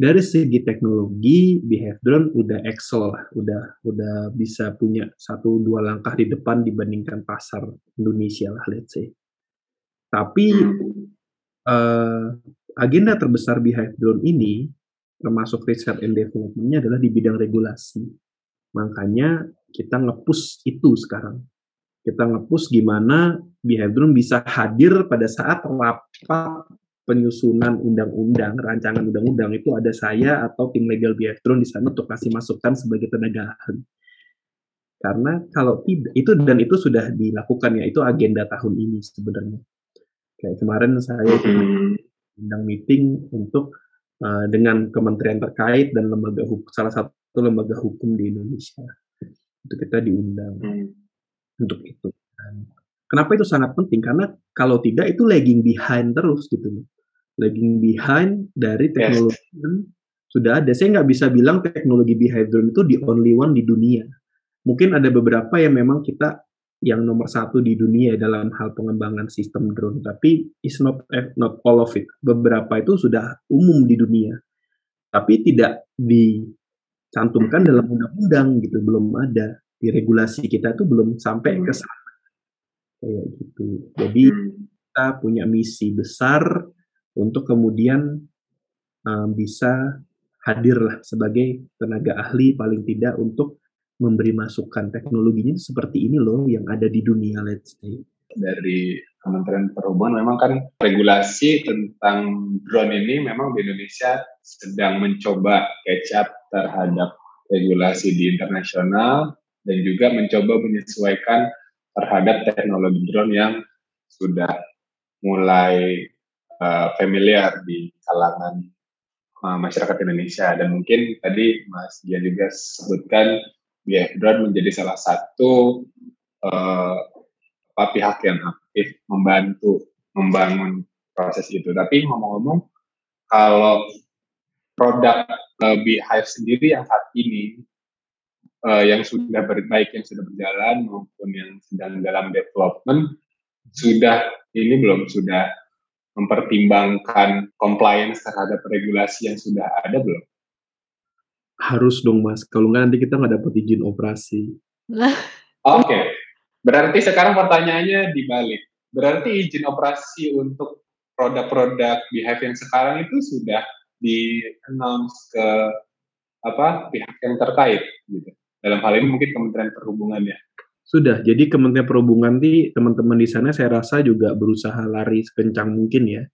Dari segi teknologi, Drone udah excel lah, udah udah bisa punya satu dua langkah di depan dibandingkan pasar Indonesia lah, let's say. Tapi eh, agenda terbesar Drone ini, termasuk research and development-nya adalah di bidang regulasi. Makanya kita nge-push itu sekarang. Kita nge-push gimana Drone bisa hadir pada saat rapat penyusunan undang-undang, rancangan undang-undang itu ada saya atau tim legal Drone di sana untuk kasih masukan sebagai tenaga ahli. Karena kalau tidak itu dan itu sudah dilakukan ya itu agenda tahun ini sebenarnya. Kayak kemarin saya Hmm. undang meeting untuk uh, dengan kementerian terkait dan lembaga hukum salah satu lembaga hukum di Indonesia. Itu kita diundang Hmm. untuk itu. Dan kenapa itu sangat penting? Karena kalau tidak itu lagging behind terus gitu loh. Lagging behind dari teknologi yang sudah ada. Saya nggak bisa bilang teknologi Beehive Drone itu the only one di dunia. Mungkin ada beberapa yang memang kita yang nomor satu di dunia dalam hal pengembangan sistem drone, tapi is not eh, not all of it. Beberapa itu sudah umum di dunia, tapi tidak dicantumkan dalam undang-undang gitu, belum ada di regulasi kita tuh belum sampai ke sana kayak gitu. Jadi kita punya misi besar untuk kemudian um, bisa hadirlah sebagai tenaga ahli paling tidak untuk memberi masukan teknologinya seperti ini loh yang ada di dunia let's say. dari Kementerian Perhubungan memang kan regulasi tentang drone ini memang di Indonesia sedang mencoba catch up terhadap regulasi di internasional dan juga mencoba menyesuaikan terhadap teknologi drone yang sudah mulai uh, familiar di kalangan uh, masyarakat Indonesia dan mungkin tadi Mas Dia juga sebutkan BF Drone menjadi salah satu uh, pihak yang aktif membantu membangun proses itu. Tapi ngomong-ngomong, kalau produk uh, Beehive sendiri yang saat ini uh, yang sudah baik yang sudah berjalan maupun yang sedang dalam development sudah ini belum sudah mempertimbangkan compliance terhadap regulasi yang sudah ada belum? Harus dong mas, kalau nggak nanti kita nggak dapat izin operasi. Oke, okay. berarti sekarang pertanyaannya dibalik. Berarti izin operasi untuk produk-produk Beehive yang sekarang itu sudah di announce ke apa pihak yang terkait gitu. Dalam hal ini mungkin Kementerian Perhubungan ya. Sudah, jadi Kementerian Perhubungan di teman-teman di sana saya rasa juga berusaha lari sekencang mungkin ya.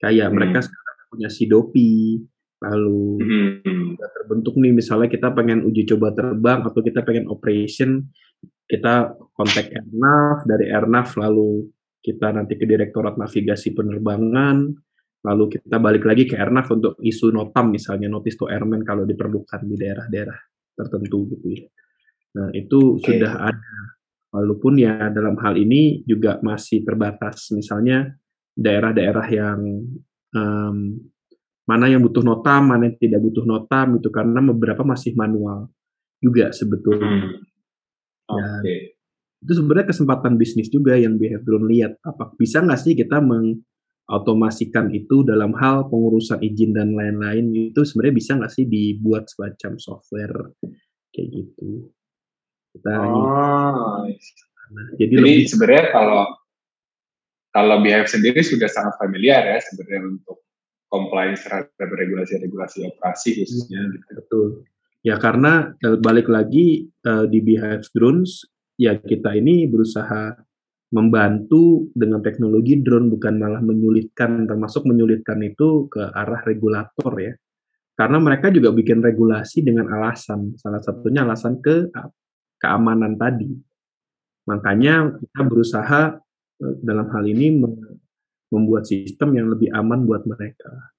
Kayak hmm. mereka sekarang punya Sidopi, lalu hmm. terbentuk nih misalnya kita pengen uji coba terbang atau kita pengen operation, kita kontak Airnav, dari Airnav lalu kita nanti ke Direktorat Navigasi Penerbangan, lalu kita balik lagi ke Airnav untuk isu notam misalnya notice to airman kalau diperlukan di daerah-daerah tertentu gitu ya. Nah, itu okay. sudah ada. Walaupun ya dalam hal ini juga masih terbatas. Misalnya daerah-daerah yang um, mana yang butuh notam, mana yang tidak butuh notam itu karena beberapa masih manual juga sebetulnya. Hmm. Okay. itu sebenarnya kesempatan bisnis juga yang Behavior lihat. Apa bisa nggak sih kita mengautomasikan itu dalam hal pengurusan izin dan lain-lain itu sebenarnya bisa nggak sih dibuat semacam software kayak gitu. Kita oh. Nah, jadi, jadi sebenarnya kalau kalau Behave sendiri sudah sangat familiar ya sebenarnya untuk compliance terhadap regulasi-regulasi operasi khususnya. Gitu. Betul. Ya karena balik lagi uh, di Behave Drones ya kita ini berusaha membantu dengan teknologi drone bukan malah menyulitkan termasuk menyulitkan itu ke arah regulator ya karena mereka juga bikin regulasi dengan alasan salah satunya alasan ke keamanan tadi. Makanya kita berusaha eh, dalam hal ini membuat sistem yang lebih aman buat mereka.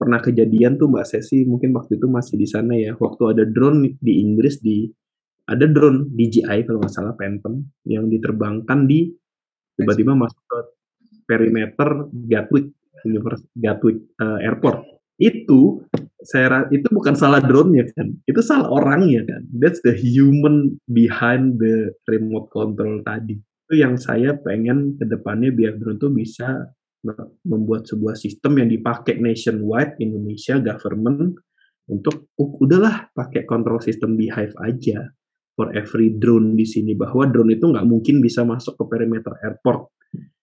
Pernah kejadian tuh Mbak Sesi mungkin waktu itu masih di sana ya waktu ada drone di Inggris di ada drone DJI kalau nggak salah Phantom yang diterbangkan di tiba-tiba masuk ke perimeter Gatwick Gatwick uh, Airport itu saya itu bukan salah drone-nya kan, itu salah orangnya kan. That's the human behind the remote control tadi. Itu yang saya pengen ke depannya biar drone itu bisa membuat sebuah sistem yang dipakai nationwide Indonesia government untuk uh, udahlah pakai control system Beehive aja for every drone di sini bahwa drone itu nggak mungkin bisa masuk ke perimeter airport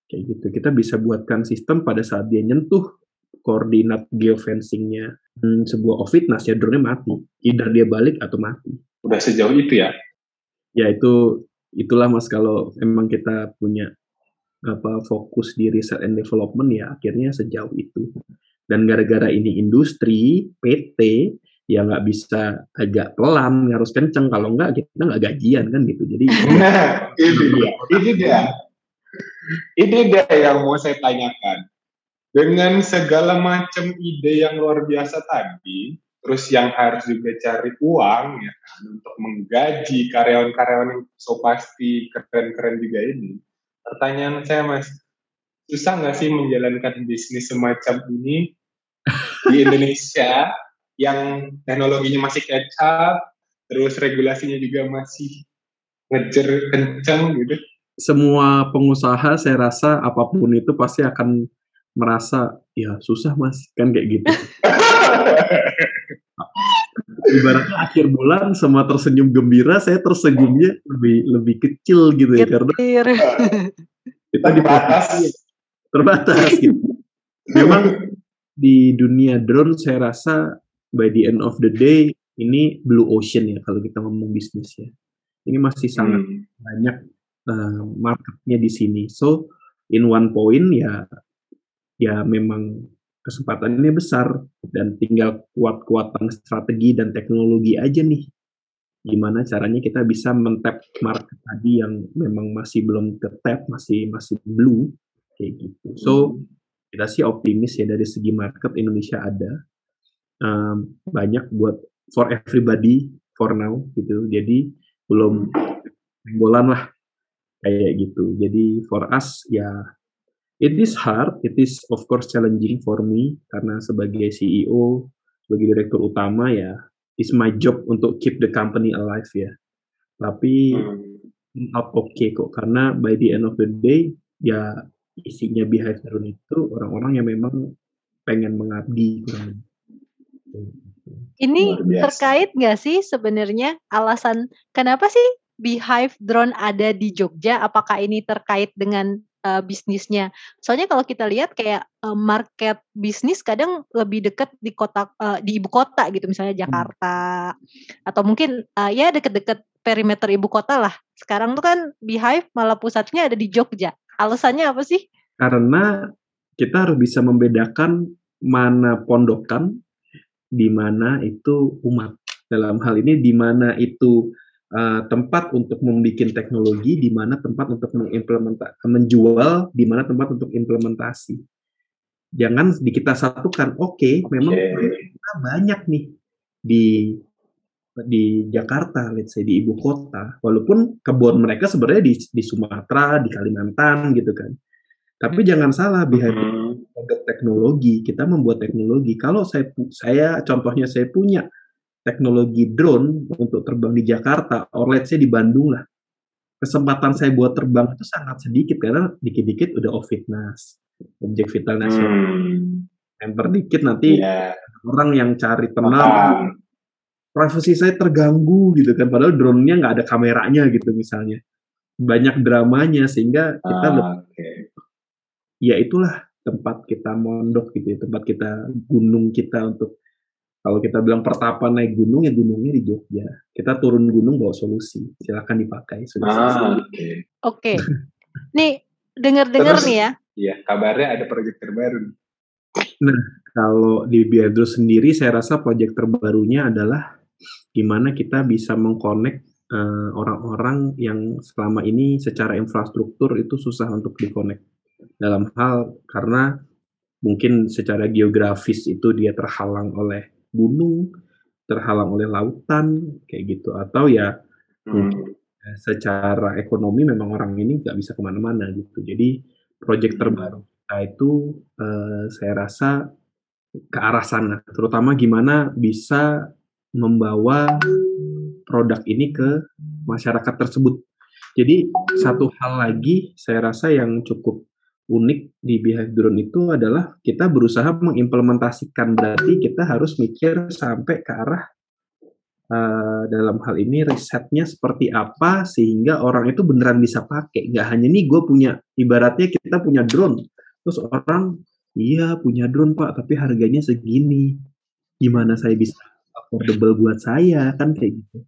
kayak gitu kita bisa buatkan sistem pada saat dia nyentuh koordinat geofencingnya. Hmm, sebuah ovidnas ya drone mati. Either dia balik atau mati. Udah sejauh itu ya? Ya itu itulah mas kalau emang kita punya apa fokus di research and development ya akhirnya sejauh itu. Dan gara-gara ini industri PT ya nggak bisa agak pelan harus kenceng. Kalau nggak kita nggak gajian kan gitu. Jadi [LAUGHS] ini dia. Ini dia. Ini dia yang mau saya tanyakan dengan segala macam ide yang luar biasa tadi, terus yang harus juga cari uang ya kan untuk menggaji karyawan-karyawan yang so pasti keren-keren juga ini. Pertanyaan saya mas, susah nggak sih menjalankan bisnis semacam ini di Indonesia [LAUGHS] yang teknologinya masih up, terus regulasinya juga masih ngejer kenceng gitu? Semua pengusaha saya rasa apa pun itu pasti akan merasa ya susah mas. Kan kayak gitu. [LAUGHS] Ibaratnya akhir bulan sama tersenyum gembira saya tersenyumnya lebih lebih kecil gitu ya karena kita dibatasi terbatas. gitu. Memang di dunia drone saya rasa by the end of the day ini blue ocean ya kalau kita ngomong bisnis ya. Ini masih sangat hmm. banyak uh, marketnya di sini. So in one point ya ya memang kesempatannya besar dan tinggal kuat-kuatan strategi dan teknologi aja nih. Gimana caranya kita bisa mentap market tadi yang memang masih belum ke tap masih masih blue kayak gitu. So kita sih optimis ya dari segi market Indonesia ada. Um, banyak buat for everybody for now gitu. Jadi belum bolan lah kayak gitu. Jadi for us ya it is hard it is of course challenging for me karena sebagai CEO sebagai direktur utama ya it's my job untuk keep the company alive ya tapi Hmm. not okay kok karena by the end of the day ya isinya behavior itu orang-orang yang memang pengen mengabdi kurang lebih. Ini terkait nggak sih sebenarnya alasan kenapa sih Beehive Drone ada di Jogja? Apakah ini terkait dengan uh, bisnisnya? Soalnya kalau kita lihat kayak uh, market bisnis kadang lebih dekat di kota uh, di ibu kota gitu, misalnya Jakarta atau mungkin uh, ya deket-deket perimeter ibu kota lah. Sekarang tuh kan Beehive malah pusatnya ada di Jogja. Alasannya apa sih? karena kita harus bisa membedakan mana pondokan di mana itu umat dalam hal ini di mana itu uh, tempat untuk membuat teknologi di mana tempat untuk mengimplementasi menjual di mana tempat untuk implementasi jangan di kita satukan oke memang Oke. kita banyak nih di di Jakarta, let's say di ibu kota, walaupun kebun mereka sebenarnya di, di Sumatera, di Kalimantan gitu kan. Tapi jangan salah, behind Hmm. teknologi, kita membuat teknologi. Kalau saya saya contohnya saya punya teknologi drone untuk terbang di Jakarta, or let's say di Bandung lah. Kesempatan saya buat terbang itu sangat sedikit karena dikit-dikit udah off fitness, objek vital nasional. Hmm. Temper dikit nanti Iya. orang yang cari tenang, privasi saya terganggu gitu kan. Padahal drone-nya nggak ada kameranya gitu misalnya. Banyak dramanya sehingga kita Ah, Oke. ya itulah tempat kita mondok gitu ya, tempat kita gunung kita untuk kalau kita bilang pertapa naik gunung ya gunungnya di Jogja. Kita turun gunung bawa solusi, silakan dipakai sudah selesai. Ah, oke. Oke. Nih, dengar-dengar nih ya. Iya, kabarnya ada proyek terbaru. nih. Kalau di Biadro sendiri saya rasa proyek terbarunya adalah gimana kita bisa mengkonek eh, orang-orang yang selama ini secara infrastruktur itu susah untuk dikonek dalam hal karena mungkin secara geografis itu dia terhalang oleh gunung, terhalang oleh lautan kayak gitu atau ya Hmm. Eh, secara ekonomi memang orang ini nggak bisa ke mana-mana gitu. Jadi proyek terbaru kita itu eh, saya rasa ke arah sana, terutama gimana bisa membawa produk ini ke masyarakat tersebut. Jadi satu hal lagi saya rasa yang cukup unik di Beehive Drone itu adalah kita berusaha mengimplementasikan. Berarti kita harus mikir sampai ke arah eh, dalam hal ini risetnya seperti apa sehingga orang itu beneran bisa pakai. Nggak hanya nih gue punya ibaratnya kita punya drone. Terus orang iya punya drone pak tapi harganya segini. Gimana saya bisa affordable buat saya? Kan kayak gitu.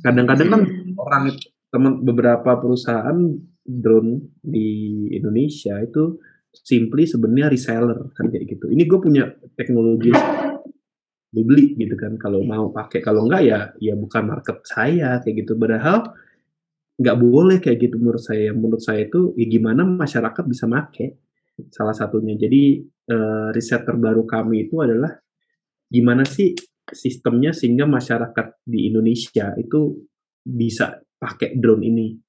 Kadang-kadang kan orang teman beberapa perusahaan drone di Indonesia itu simply sebenarnya reseller kan kayak gitu. Ini gue punya teknologi beli gitu kan. Kalau mau pakai kalau enggak ya ya bukan market saya kayak gitu. Padahal nggak boleh kayak gitu menurut saya. Menurut saya itu ya gimana masyarakat bisa make salah satunya. Jadi eh, riset terbaru kami itu adalah gimana sih sistemnya sehingga masyarakat di Indonesia itu bisa pakai drone ini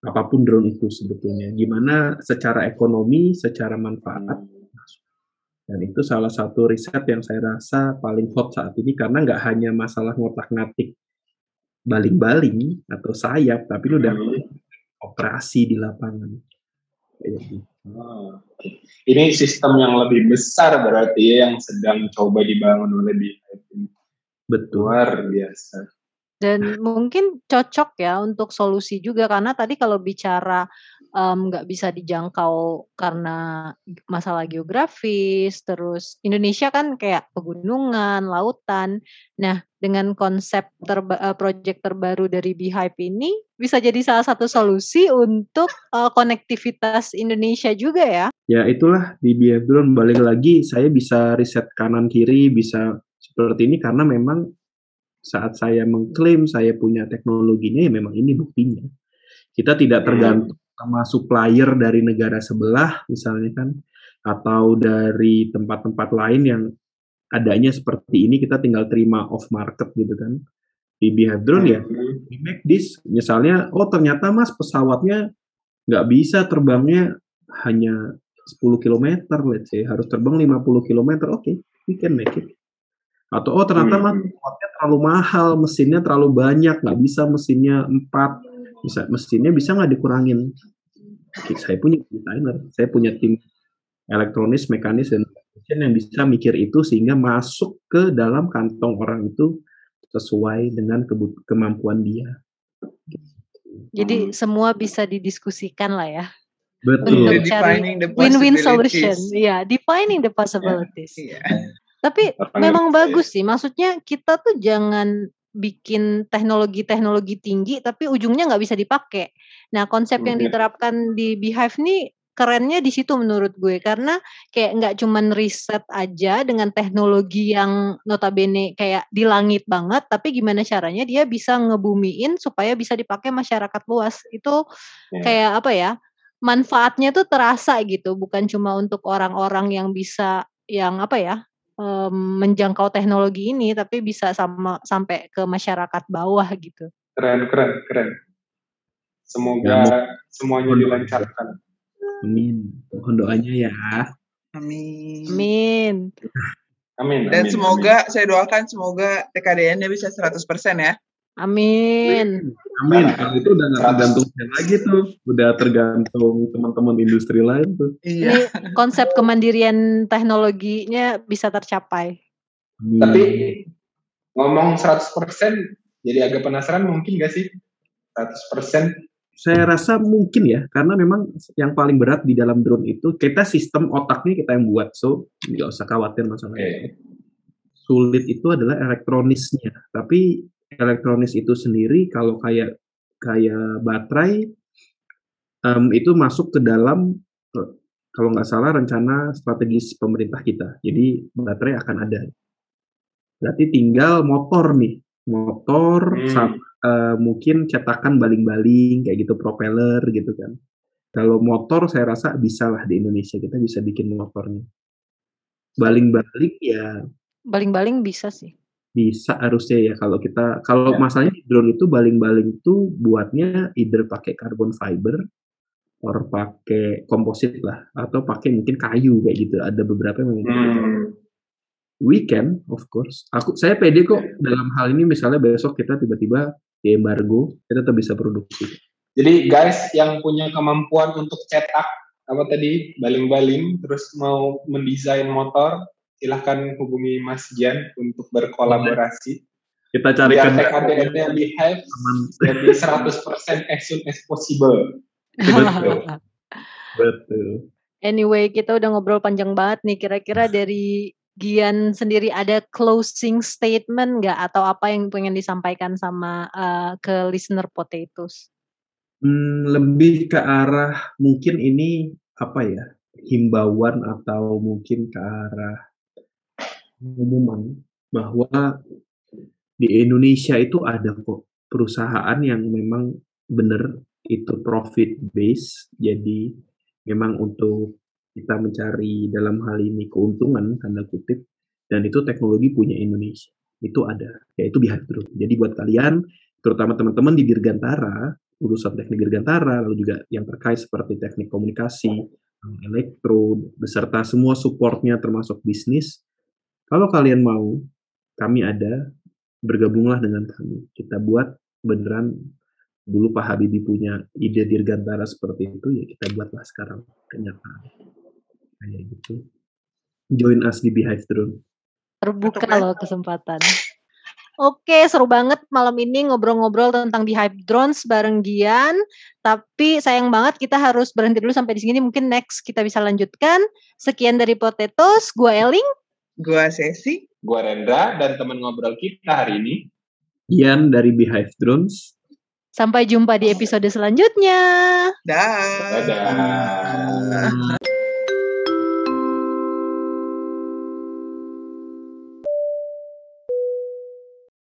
apa pun drone itu sebetulnya gimana secara ekonomi secara manfaat dan itu salah satu riset yang saya rasa paling hot saat ini karena nggak hanya masalah ngotak-ngatik baling-baling atau sayap, tapi lu udah operasi di lapangan. Oke. Ini sistem yang lebih besar berarti ya yang sedang coba dibangun oleh ini. Betul. Luar biasa. Dan mungkin cocok ya untuk solusi juga karena tadi kalau bicara mmm, nggak bisa dijangkau karena masalah geografis, terus Indonesia kan kayak pegunungan, lautan. Nah, dengan konsep terba eee, project terbaru dari Beehive ini bisa jadi salah satu solusi untuk, eee, konektivitas Indonesia juga ya? Ya itulah di Beehive balik lagi saya bisa riset kanan kiri, bisa seperti ini karena memang saat saya mengklaim saya punya teknologinya ya memang ini buktinya. Kita tidak tergantung sama supplier dari negara sebelah misalnya kan, atau dari tempat-tempat lain yang adanya seperti ini kita tinggal terima off market gitu kan. Di Drone ya, we make this misalnya, oh ternyata Mas pesawatnya nggak bisa terbangnya hanya 10 kilometer let's say, harus terbang 50 kilometer, oke, we can make it. Atau, oh ternyata Mas pesawatnya terlalu mahal, mesinnya terlalu banyak, nggak bisa mesinnya 4, bisa mesinnya bisa nggak dikurangin? Oke, saya punya desainer, saya punya tim elektronis, mekanis, dan yang bisa mikir itu sehingga masuk ke dalam kantong orang itu sesuai dengan kebut kemampuan dia. Jadi semua bisa didiskusikan lah ya? Betul. Untuk cari win-win solution, possibilities. iya, defining the possibilities. Iya. Tapi Orang memang bagus sih, maksudnya kita tuh jangan bikin teknologi-teknologi tinggi tapi ujungnya nggak bisa dipakai. Nah, konsep yang diterapkan di Beehive nih kerennya di situ menurut gue karena kayak nggak cuman riset aja dengan teknologi yang notabene kayak di langit banget, tapi gimana caranya dia bisa ngebumiin supaya bisa dipakai masyarakat luas. Itu Iya. kayak apa ya? Manfaatnya tuh terasa gitu, bukan cuma untuk orang-orang yang bisa yang apa ya? Mmm, menjangkau teknologi ini, tapi bisa sama sampai ke masyarakat bawah gitu. Keren, keren, keren. Semoga semuanya dilancarkan. Amin. Mohon doanya ya. Amin. Amin. Amin. Dan amin, semoga saya doakan semoga TKDN-nya bisa 100% ya. Amin. Amin. Kalau itu udah nggak tergantung saya lagi tuh, udah tergantung teman-teman industri lain tuh. Iya. Ini konsep kemandirian teknologinya bisa tercapai. Amin. Tapi ngomong 100% jadi agak penasaran mungkin gak sih 100% saya rasa mungkin ya, karena memang yang paling berat di dalam drone itu kita sistem otaknya kita yang buat, so nggak usah khawatir masalah Oke. itu. Sulit itu adalah elektronisnya, tapi elektronis itu sendiri kalau kayak kayak baterai em, itu masuk ke dalam eh, kalau nggak salah rencana strategis pemerintah kita. Jadi baterai akan ada. Berarti tinggal motor nih, motor Hmm. sama eh, mungkin cetakan baling-baling kayak gitu propeller gitu kan. Kalau motor saya rasa bisa lah di Indonesia kita bisa bikin motornya. Baling-baling ya Baling-baling bisa sih. Bisa harusnya ya kalau kita kalau Ya. masalahnya di drone itu baling-baling itu buatnya either pakai carbon fiber or pakai komposit lah atau pakai mungkin kayu kayak gitu. Ada beberapa yang. Hmm. We can, of course. Aku saya pede kok dalam hal ini misalnya besok kita tiba-tiba di embargo, kita tetap bisa produksi. Jadi guys yang punya kemampuan untuk cetak apa tadi baling-baling terus mau mendesain motor silahkan hubungi Mas Gian untuk berkolaborasi. Kita Biar carikan TKDN-nya Beehive jadi 100% as soon as possible. Betul. [LAUGHS] Betul. Anyway, kita udah ngobrol panjang banget nih. Kira-kira dari Gian sendiri ada closing statement nggak atau apa yang pengen disampaikan sama eh, ke listener potatoes? Hmm, lebih ke arah mungkin ini apa ya himbauan atau mungkin ke arah pengumuman bahwa di Indonesia itu ada kok perusahaan yang memang benar itu profit base jadi memang untuk kita mencari dalam hal ini keuntungan tanda kutip dan itu teknologi punya Indonesia itu ada yaitu Beehive Drone jadi buat kalian terutama teman-teman di Dirgantara urusan teknik dirgantara, lalu juga yang terkait seperti teknik komunikasi, elektro, beserta semua supportnya termasuk bisnis. Kalau kalian mau, kami ada, bergabunglah dengan kami. Kita buat beneran, dulu Pak Habibie punya ide dirgantara seperti itu, ya kita buatlah sekarang kenyataan. Kayak gitu. Join us di Beehive Drone. Terbuka loh kesempatan. Oke, seru banget malam ini ngobrol-ngobrol tentang Beehive Drones bareng Gian. Tapi sayang banget kita harus berhenti dulu sampai di sini. Mungkin next kita bisa lanjutkan. Sekian dari Potatoes, gua Eling. Gua Sesi. Gua Rendra dan teman ngobrol kita hari ini. Ian dari Beehive Drones. Sampai jumpa di episode selanjutnya. Dah. Dadah.